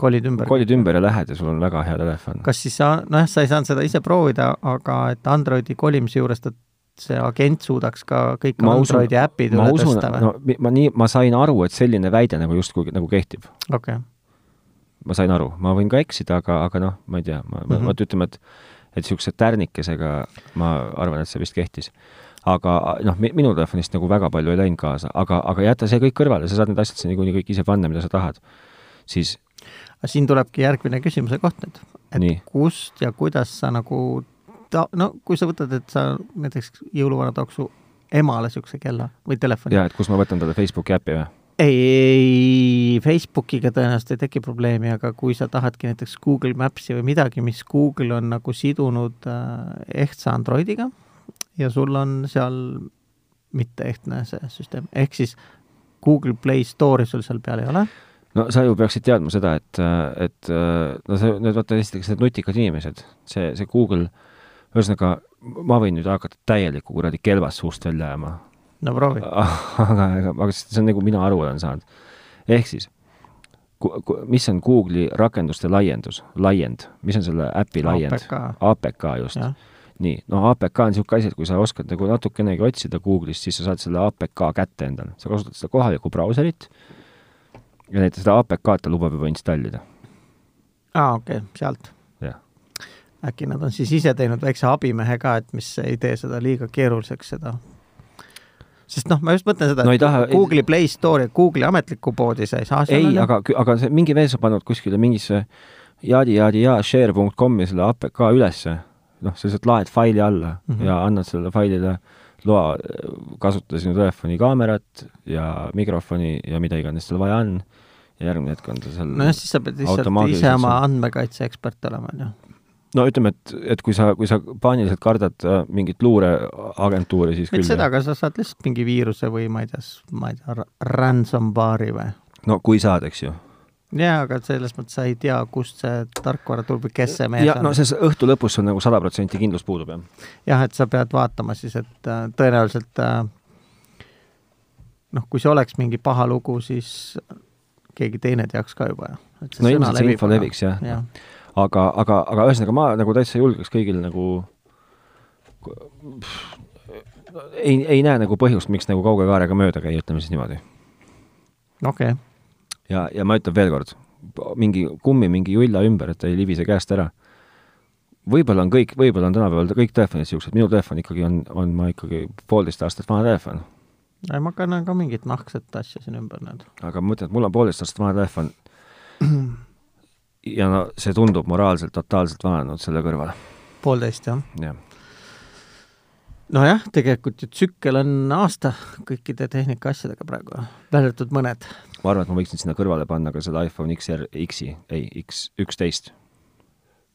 kolid ümber. kolid ümber ja lähed ja sul on väga hea telefon. kas siis sa, nojah, sa ei saanud seda ise proovida, aga et Androidi kolimise juures ta, see agent suudaks ka kõik Ma Androidi äpid ma üle tõsta, või? no ma nii, ma sain aru, et selline väide nagu justkui nagu kehtib okei, ma sain aru, ma võin ka eksida, aga, aga noh, ma ei tea, ma mm, Mhm. -hmm. vot ütleme, et et niisuguse tärnikesega ma arvan, et see vist kehtis. aga noh, minu telefonist nagu väga palju ei läinud kaasa, aga, aga jäta see kõik kõrvale, sa saad need asjad niikuinii kõik ise panna, mida sa tahad. siis aga siin tulebki järgmine küsimuse koht nüüd, et Nii. Kust ja kuidas sa nagu ta-, no kui sa võtad, et sa näiteks jõuluvana tooks su emale niisuguse kella või telefoni. jaa, et kus ma võtan talle Facebooki äpi või? ei, ei Facebookiga tõenäoliselt ei teki probleemi, aga kui sa tahadki näiteks Google Maps'i või midagi, mis Google on nagu sidunud äh, ehtsa Androidiga ja sul on seal mitte ehtne see süsteem, ehk siis Google Play Store'i sul seal peal ei ole, no sa ju peaksid teadma seda, et, et no see, need vaata esiteks need nutikad inimesed, see, see Google, ühesõnaga ma võin nüüd hakata täielikku kuradi kelvast suust välja ajama no proovi. aga, aga, aga see on nagu mina aru olen saanud. ehk siis, mis on Google'i rakenduste laiendus, laiend, mis on selle äpi laiend? APK. Just nii, no APK on niisugune asi, et kui sa oskad nagu natukenegi otsida Google'ist, siis sa saad selle APK kätte endale, sa kasutad seda kohalikku brauserit ja näiteks seda APK-d ta lubab juba installida. aa okei okay,, sealt. äkki nad on siis ise teinud väikse abimehe ka, et mis ei tee seda liiga keeruliseks, seda sest noh, ma just mõtlen seda, No et taha- Google'i Play Store ja Google'i ametlikku poodi sa ei saa ei, aga, aga see mingi mees on pannud kuskile mingisse jaadi-jaadi-jaa share.com'i selle APK ülesse, noh, sa lihtsalt laed faili alla mm. -hmm. ja annad sellele failile loa kasutada sinu telefoni kaamerat ja mikrofoni ja mida iganes seal vaja on ja järgmine hetk on ta seal nojah, siis sa pead lihtsalt ise oma seal- andmekaitse ekspert olema, on ju. No ütleme, et, et kui sa, kui sa paaniliselt kardad äh, mingit luureagentuuri, siis mitte seda, aga sa saad lihtsalt mingi viiruse või ma ei tea, ma ei tea, ransomware'i või? no kui saad, eks ju. jaa, aga selles mõttes sa ei tea, kust see tarkvara tuleb või kes see mees ja on no see õhtu lõpus sul nagu sada protsenti kindlus puudub, jah. jah, et sa pead vaatama siis, et äh, tõenäoliselt äh, noh, kui see oleks mingi paha lugu, siis keegi teine teaks ka juba. no ilmselt see info leviks jah ja. jah, aga, aga, aga ühesõnaga ma nagu täitsa julgeks kõigil nagu ei, ei näe nagu põhjust, miks nagu kauge kaarega mööda käia, ütleme siis niimoodi. okei okay.. ja, ja ma ütlen veel kord, mingi kummi mingi julla ümber, et ta ei libise käest ära. võib-olla on kõik, võib-olla on tänapäeval kõik telefonid niisugused, minu telefon ikkagi on, on ma ikkagi poolteist aastat vana telefon. ei, ma kannan ka mingit nahkset asja siin ümber nüüd. aga ma mõtlen, et mul on poolteist aastat vana telefon ja no see tundub moraalselt totaalselt vananenud selle kõrval. poolteist, jah? jah nojah, tegelikult ju tsükkel on aasta kõikide tehnika asjadega praegu, välja arvatud mõned. ma arvan, et ma võiksin sinna kõrvale panna ka selle iPhone XR, X-i, ei, X üksteist.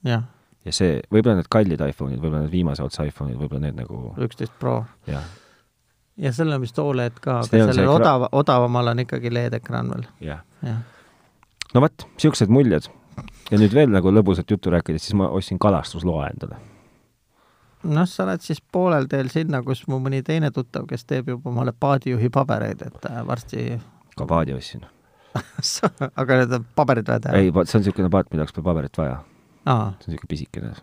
jah. ja see, võib-olla need kallid iPhone'id, võib-olla need viimase otsa iPhone'id, võib-olla need nagu üksteist Pro. jah. ja sellel on vist Oled ka, aga sellel ekra... odav, odavamal on ikkagi LED-ekraan veel ja.. jah. no vot, niisugused muljed. Ja nüüd veel nagu lõbusat juttu rääkides, siis ma ostsin kalastusloa endale noh, sa oled siis poolel teel sinna, kus mu mõni teine tuttav, kes teeb juba omale paadijuhi pabereid, et äh, varsti ka paadi ostsin aga need on paberid vaja teha? ei, see on niisugune paat, milleks pole paberit vaja. see on niisugune pisikene.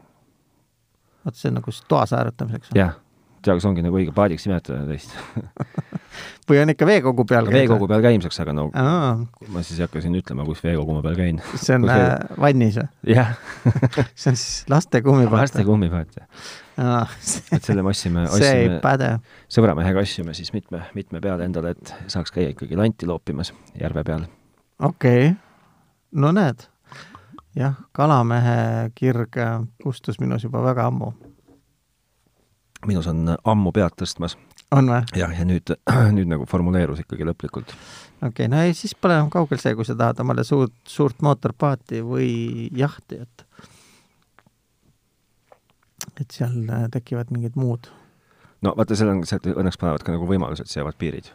vot see on nagu toas hääletamiseks? jah, tea, kas ongi nagu õige paadiks nimetada teist või on ikka veekogu peal käid? veekogu peal käimiseks, aga no Aa. ma siis ei hakka siin ütlema, kus veekogu ma peal käin. see on äh, vannis või? jah see on siis laste kummipaat? laste kummipaat, jah. et selle me ostsime, ostsime sõbramehega ostsime siis mitme, mitme peale endale, et saaks käia ikkagi lanti loopimas järve peal. okei okay., no näed, jah, kalamehe kirg kustus minus juba väga ammu minus on ammu pead tõstmas on või? jah, ja nüüd, nüüd nagu formuleerus ikkagi lõplikult. okei okay,, no ei, siis pole enam kaugel see, kui sa tahad omale suurt, suurt mootorpaati või jahti, et et seal äh, tekivad mingid muud. no vaata, seal on see, et õnneks panevad ka nagu võimalused, seavad piirid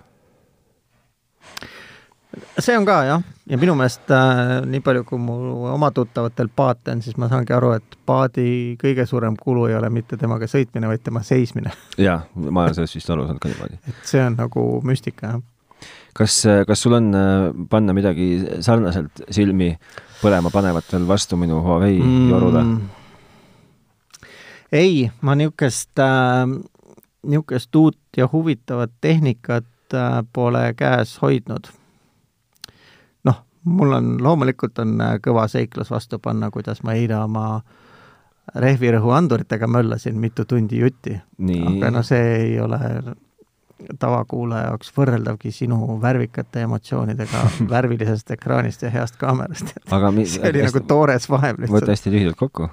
see on ka jah, ja minu meelest äh, nii palju, kui mu oma tuttavatel paate on, siis ma saangi aru, et paadi kõige suurem kulu ei ole mitte temaga sõitmine, vaid tema seismine. jaa, ma olen sellest vist aru saanud ka niimoodi. et see on nagu müstika, jah. kas, kas sul on äh, panna midagi sarnaselt silmi põlema panevat veel vastu minu Huawei mm. jorule? ei, ma niisugust äh,, niisugust uut ja huvitavat tehnikat äh, pole käes hoidnud mul on, loomulikult on äh, kõva seiklus vastu panna, kuidas ma eile oma rehvirõhuanduritega möllasin mitu tundi jutti. aga no see ei ole tavakuulaja jaoks võrreldavgi sinu värvikate emotsioonidega värvilisest ekraanist ja heast kaamerast. see oli hästi, nagu toores vahev lihtsalt. võta hästi lühidalt kokku.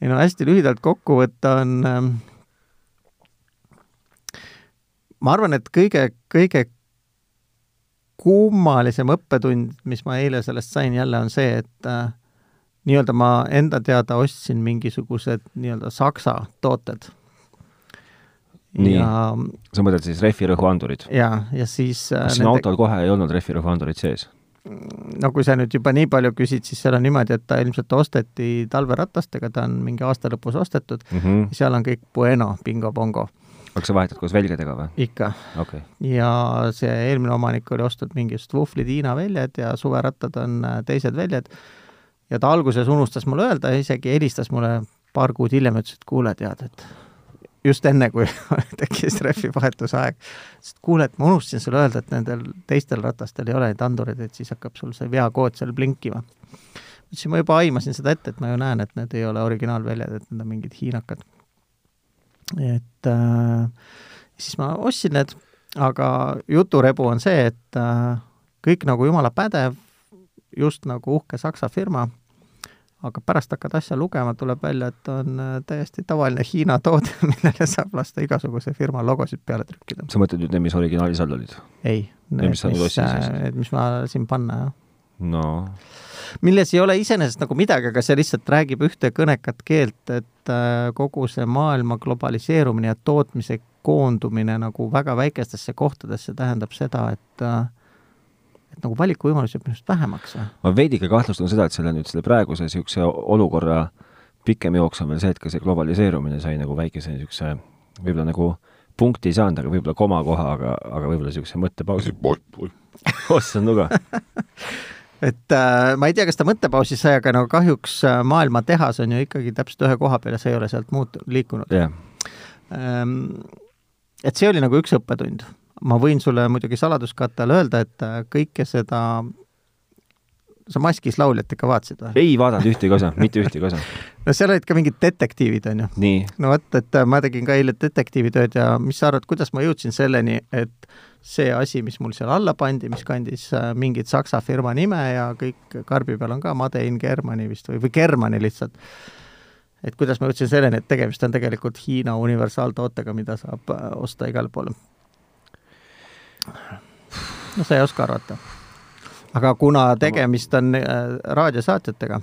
ei no hästi lühidalt kokku võtta on ähm, ma arvan, et kõige, kõige kummalisem õppetund, mis ma eile sellest sain jälle, on see, et äh, nii-öelda ma enda teada ostsin mingisugused nii-öelda saksa tooted. nii ja,, sa mõtled siis rehvirõhuandurid? jaa, ja siis äh, kas sinu nende... autol kohe ei olnud rehvirõhuandurid sees? no kui sa nüüd juba nii palju küsid, siis seal on niimoodi, et ta ilmselt osteti talveratastega, ta on mingi aasta lõpus ostetud mm, -hmm. seal on kõik bueno, bingo-bongo aga sa vahetad koos välgedega või? ikka okay.. ja see eelmine omanik oli ostnud mingisugused vuhvlid Hiina väljad ja suverattad on äh, teised väljad. ja ta alguses unustas mulle öelda, isegi helistas mulle paar kuud hiljem, ütles, et kuule, tead, et just enne, kui tekkis rehvi vahetuse aeg, ütles, et kuule, et ma unustasin sulle öelda, et nendel teistel ratastel ei ole neid andureid, et siis hakkab sul see veakood seal blinkima. ütlesin, ma juba aimasin seda ette, et ma ju näen, et need ei ole originaalväljad, et need on mingid hiinakad et äh, siis ma ostsin need, aga juturebu on see, et äh, kõik nagu jumala pädev, just nagu uhke Saksa firma, aga pärast hakkad asja lugema, tuleb välja, et on äh, täiesti tavaline Hiina toode, millele saab lasta igasuguse firma logosid peale trükkida. sa mõtled nüüd need, mis originaalis all olid? ei, need, mis, mis, äh, mis ma siin panna, jah. No milles ei ole iseenesest nagu midagi, aga see lihtsalt räägib ühte kõnekat keelt, et äh, kogu see maailma globaliseerumine ja tootmise koondumine nagu väga väikestesse kohtadesse tähendab seda, et äh, et nagu valikuvõimalusi jääb minust vähemaks. ma veidike kahtlustan seda, et selle nüüd, selle praeguse niisuguse olukorra pikem jooks on veel see, et ka see globaliseerumine sai nagu väikese niisuguse võib-olla nagu punkti ei saanud, aga võib-olla komakoha, aga, aga võib-olla niisuguse mõttepausi. ossa nuga et äh, ma ei tea, kas ta mõttepausi sai, aga no kahjuks äh, maailma tehas on ju ikkagi täpselt ühe koha peal ja see ei ole sealt muut-, liikunud yeah.. ähm, et see oli nagu üks õppetund. ma võin sulle muidugi saladuskatte all öelda, et kõike seda sa Maskis lauljat ikka vaatasid või? ei vaadanud ühtegi osa, mitte ühtegi osa. no seal olid ka mingid detektiivid, on ju. no vot, et äh, ma tegin ka eile detektiivitööd ja mis sa arvad, kuidas ma jõudsin selleni, et see asi, mis mul seal alla pandi, mis kandis äh, mingit saksa firma nime ja kõik karbi peal on ka Made in Germany vist või, või Germany lihtsalt, et kuidas ma jõudsin selleni, et tegemist on tegelikult Hiina universaaltootega, mida saab äh, osta igale poole. no sa ei oska arvata aga kuna tegemist on äh, raadiosaatjatega,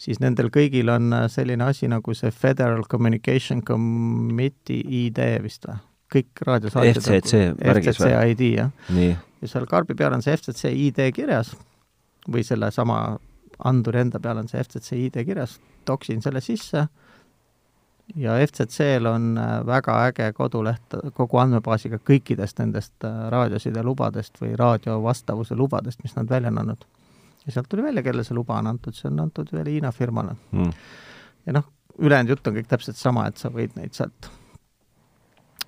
siis nendel kõigil on äh, selline asi nagu see Federal Communication Committee ID vist või? kõik raadiosaatjad FCC märgis või? FCC ID, jah. ja seal karbi peal on see FCC ID kirjas või sellesama anduri enda peal on see FCC ID kirjas, toksin selle sisse ja FCC-l on äh, väga äge koduleht kogu andmebaasiga kõikidest nendest äh, raadioside lubadest või raadio vastavuse lubadest, mis nad välja on andnud. ja sealt tuli välja, kellele see luba on antud, see on antud ühele Hiina firmale mm.. ja noh, ülejäänud jutt on kõik täpselt sama, et sa võid neid sealt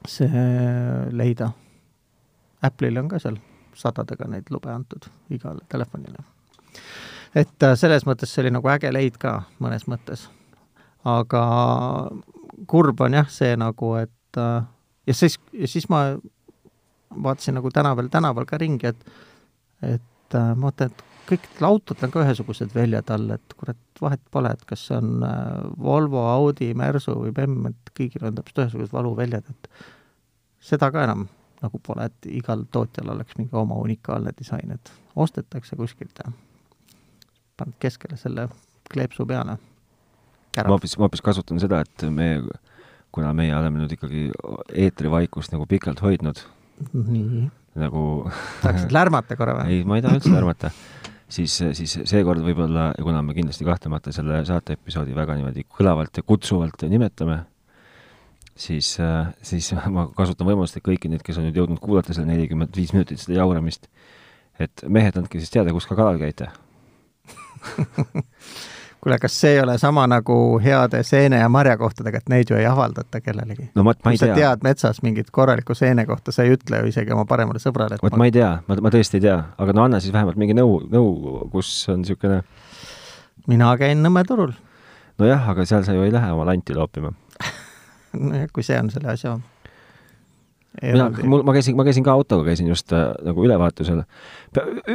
see leida. Apple'ile on ka seal sadadega neid lube antud igale telefonile. et äh, selles mõttes see oli nagu äge leid ka mõnes mõttes aga kurb on jah see nagu, et äh, ja siis, ja siis ma vaatasin nagu tänaval, tänaval ka ringi, et et äh, ma vaatan, et kõik autod on ka ühesugused väljad all, et kurat, vahet pole, et kas see on äh, Volvo, Audi, Mersu või BEM, et kõigil on täpselt ühesugused valuväljad, et seda ka enam nagu pole, et igal tootjal oleks mingi oma unikaalne disain, et ostetakse kuskilt ja paned keskele selle kleepsu peale ma hoopis, ma hoopis kasutan seda, et me, kuna meie oleme nüüd ikkagi eetrivaikust nagu pikalt hoidnud. nagu tahaksid lärmata korra või? ei, ma ei taha üldse lärmata. siis, siis seekord võib-olla, kuna me kindlasti kahtlemata selle saate episoodi väga niimoodi kõlavalt ja kutsuvalt nimetame, siis, siis ma kasutan võimalust, et kõiki neid, kes on nüüd jõudnud kuulata selle nelikümmend viis minutit seda jauramist, et mehed, andke siis teada, kus ka kalal käite kuule, kas see ei ole sama nagu heade seene- ja marjakohtadega, et neid ju ei avaldata kellelegi? no vot, ma ei tea. tead metsas mingit korralikku seene kohta, sa ei ütle ju isegi oma paremale sõbrale, vot ma... ei tea, ma, ma tõesti ei tea, aga no anna siis vähemalt mingi nõu, nõu, kus on niisugune mina käin Nõmme turul. nojah, aga seal sa ju ei lähe oma lanti loopima nojah, kui see on selle asja mina, mul, ma käisin, ma käisin ka autoga, käisin just äh, nagu ülevaatusel.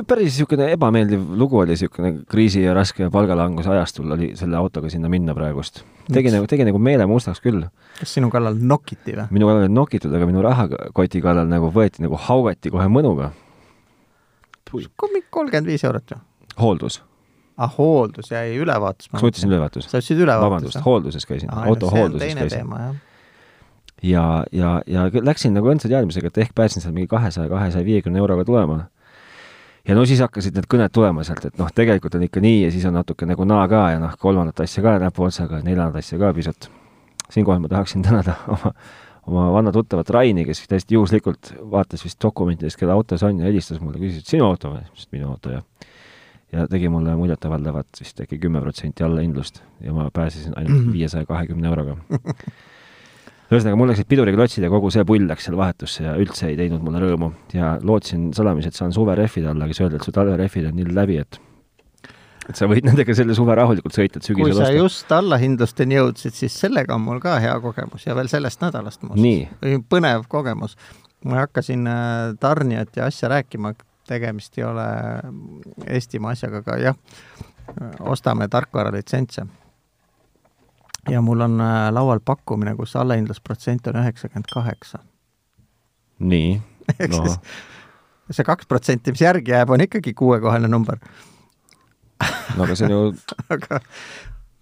päris niisugune ebameeldiv lugu oli, niisugune kriisi ja raske palgalanguse ajastul oli selle autoga sinna minna praegust. tegi nagu, tegi nagu meele mustaks küll. kas sinu kallal nokiti või? minu kallal ei nokitud, aga minu rahakoti kallal nagu võeti, nagu haugati kohe mõnuga. kolmkümmend viis eurot ju. hooldus ah, hooldus jäi ülevaatus. kas ma ütlesin ülevaatus? sa ütlesid ülevaatus? vabandust, hoolduses käisin, auto hoolduses käisin. teema, jah ja, ja, ja läksin nagu õndsa teadmisega, et ehk pääsen seal mingi kahesaja, kahesaja viiekümne euroga tulema. ja no siis hakkasid need kõned tulema sealt, et noh, tegelikult on ikka nii ja siis on natuke nagu naa ka ja noh, kolmandat asja ka näpuotsaga, neljandat asja ka pisut. siinkohal ma tahaksin tänada oma, oma vana tuttavat Raini, kes täiesti juhuslikult vaatas vist dokumentidest, kelle auto see on ja helistas mulle, küsis, et sinu auto või? ma ütlesin, et minu auto, jah ja tegi mulle muljetavaldavat vist äkki kümme protsenti allahindlust ja ma pääsesin ainult viiesaja kahekümne euroga ühesõnaga, mul läksid piduriga klotsid ja kogu see pull läks seal vahetusse ja üldse ei teinud mulle rõõmu ja lootsin salamisi, et saan suverehvid alla, aga siis öeldi, et su talverehvid on nii läbi, et et sa võid nendega selle suve rahulikult sõita, et sügisel kui sa osta. just allahindlusteni jõudsid, siis sellega on mul ka hea kogemus ja veel sellest nädalast muuseas. põnev kogemus. ma hakkasin äh, tarnijat ja asja rääkima, tegemist ei ole Eestimaa asjaga, aga jah, ostame tarkvaralitsentse ja mul on äh, laual pakkumine, kus allahindlusprotsent on üheksakümmend kaheksa. nii no. see kaks protsenti, mis järgi jääb, on ikkagi kuuekohaline number no aga see on ju aga,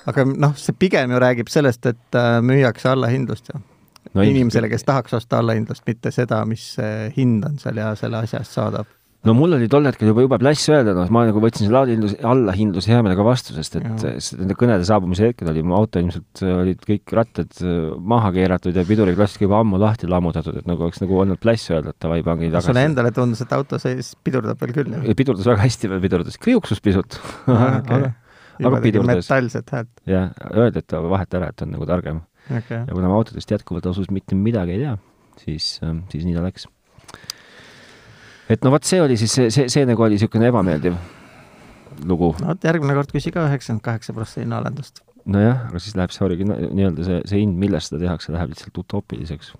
aga noh, see pigem ju räägib sellest, et äh, müüakse allahindlust ju no, inimesele, kes tahaks osta allahindlust, mitte seda, mis hind on seal ja selle asja eest saadav no mul oli tol hetkel juba jube plass öelda, noh, ma nagu võtsin selle allahindluse, allahindluse hea meelega vastu, sest et nende kõnede saabumise hetkel oli mu auto ilmselt, äh, olid kõik rattad äh, maha keeratud ja piduriklossid juba ammu lahti lammutatud, et nagu oleks nagu olnud plass öelda, et davai, pange tagasi. sulle endale tundus, et auto sees pidurdab veel küll, pidurdas väga hästi veel, pidurdas, kriuksus pisut okay. aga, aga pidurdas. metallset häält. jah, öeldi, et vahet ära, et on nagu targem okay.. ja kuna ma autodest jätkuvalt ausalt mitte midagi ei tea, siis, siis nii ta läks. Et no vot, see oli siis, see, see, see nagu oli niisugune ebameeldiv lugu. no vot, järgmine kord küsi ka üheksakümmend kaheksa prossa hinnaalendust. nojah, aga siis läheb see origina-, nii-öelda see, see hind, millest seda tehakse, läheb lihtsalt utoopiliseks.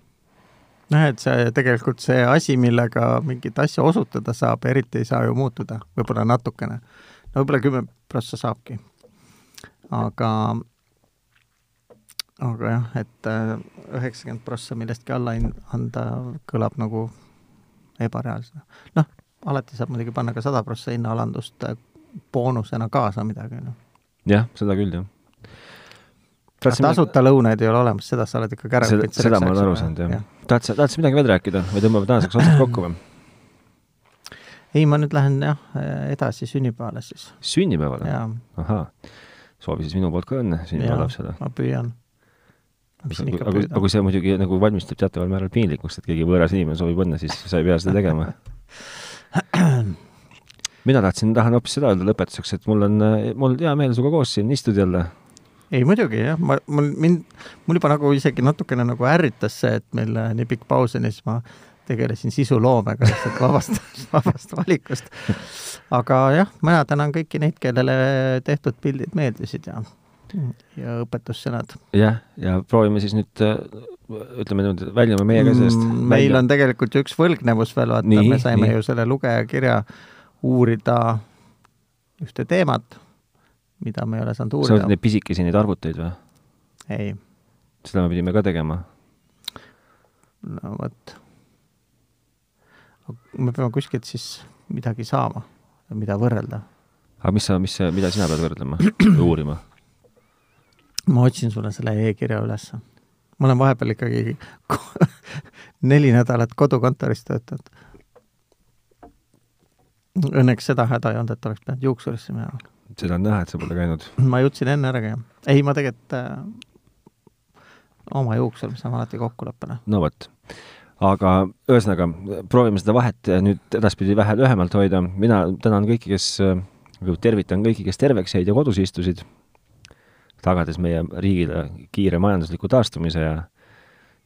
noh, et see tegelikult see asi, millega mingit asja osutada saab, eriti ei saa ju muutuda, võib-olla natukene. no võib-olla kümme prossa saabki. aga, aga jah, et äh, üheksakümmend prossa millestki alla anda kõlab nagu ebareaalsena. noh, alati saab muidugi panna ka sada prossa hinnaalandust äh, boonusena kaasa midagi, noh. jah, seda küll, jah. tasuta lõunaid ei ole olemas, seda sa oled ikka kära õppinud. seda ma olen aru saanud, jah ja.. tahad sa, tahad sa midagi veel rääkida või tõmbame tänaseks otsad kokku või? ei, ma nüüd lähen jah, edasi sünnipäevale siis. sünnipäevale? ahaa. soovi siis minu poolt ka õnne sünnipäevalapsele. ma püüan. Aga, aga kui see muidugi nagu valmistab teataval määral piinlikuks, et keegi võõras inimene soovib õnne, siis sa ei pea seda tegema mina tahtsin, tahan hoopis seda öelda lõpetuseks, et mul on, mul hea meel sinuga koos siin istuda jälle. ei muidugi jah, ma, mul mind, mul juba nagu isegi natukene nagu ärritas see, et meil nii pikk paus on ja siis ma tegelesin sisuloomega lihtsalt vabast, vabast valikust. aga jah, mina tänan kõiki neid, kellele tehtud pildid meeldisid ja, ja õpetussõnad. jah, ja proovime siis nüüd ütleme niimoodi, väljume meie ka sellest mm,. meil on tegelikult ju üks võlgnevus veel, vaata, me saime nii. ju selle lugejakirja uurida ühte teemat, mida me ei ole saanud uurida. sa oled neid pisikesi, neid arvuteid või? ei. seda me pidime ka tegema. no vot. me peame kuskilt siis midagi saama, mida võrrelda. aga mis sa, mis, mida sina pead võrdlema uurima? Ma otsin sulle selle e-kirja ülesse. ma olen vahepeal ikkagi neli nädalat kodukontoris töötanud Õnneks seda häda ei olnud, et oleks pidanud juuksurisse minema. seda on näha, et sa pole käinud. ma jõudsin enne ära käia. ei, ma tegelikult äh, oma juuksur, me saame alati kokkuleppele. no vot. aga ühesõnaga, proovime seda vahet nüüd edaspidi vähe lühemalt hoida. mina tänan kõiki, kes, tervitan kõiki, kes terveks jäid ja kodus istusid, tagades meie riigile kiire majandusliku taastumise ja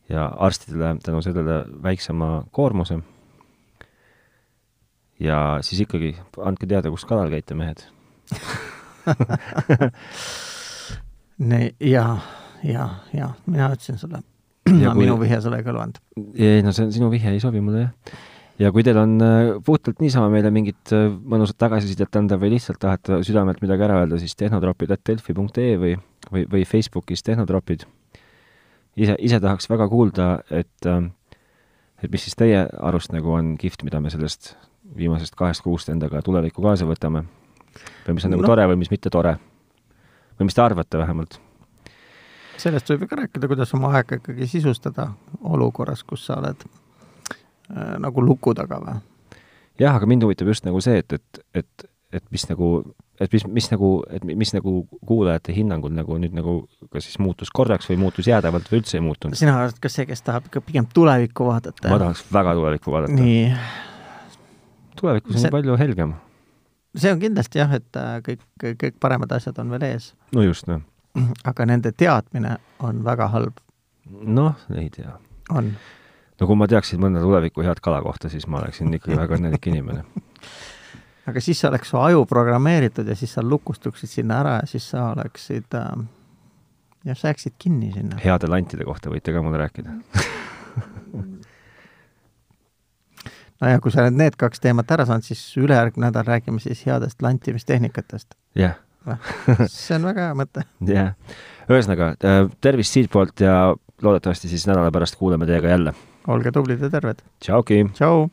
ja arstidele tänu sellele väiksema koormuse ja siis ikkagi andke teada, kus kalal käite, mehed ja, ja, ja mina ütlesin sulle. minu vihje sulle ei kõlvanud. ei, no see, sinu vihje ei sobi mulle jah. Ja kui teil on äh, puhtalt niisama meile mingit äh, mõnusat tagasisidet anda või lihtsalt tahate südamelt midagi ära öelda, siis tehnotropid.delfi.ee või, või, või Facebookis Tehnotropid. ise, ise tahaks väga kuulda, et äh, et mis siis teie arust nagu on kihvt, mida me sellest viimasest kahest kuust endaga tulevikku kaasa võtame? või mis on nagu no. tore või mis mitte tore? või mis te arvate vähemalt? sellest võib ju ka rääkida, kuidas oma aega ikkagi sisustada olukorras, kus sa oled nagu luku taga või? jah, aga mind huvitab just nagu see, et, et, et, et mis nagu, et mis, mis nagu, et mis nagu kuulajate hinnangul nagu nüüd nagu kas siis muutus korraks või muutus jäädavalt või üldse ei muutunud? sina oled ka see, kes tahab ikka pigem tulevikku vaadata? ma tahaks väga tulevikku vaadata. nii tulevikus on see, palju helgem. see on kindlasti jah, et äh, kõik, kõik paremad asjad on veel ees. no just, jah. aga nende teadmine on väga halb. noh, ei tea. on. No kui ma teaksin mõnda tuleviku head kala kohta, siis ma oleksin ikkagi väga õnnelik inimene aga siis oleks su aju programmeeritud ja siis sa lukustuksid sinna ära ja siis sa oleksid äh, jah, sa jääksid kinni sinna. heade lantide kohta võite ka mulle rääkida no ja kui sa oled need kaks teemat ära saanud, siis ülejärgmine nädal räägime siis headest lantimistehnikatest. jah yeah. see on väga hea mõte. jah yeah., ühesõnaga äh, tervist siitpoolt ja loodetavasti siis nädala pärast kuuleme teiega jälle. Olge tublid ja terved. tšauki. tšau.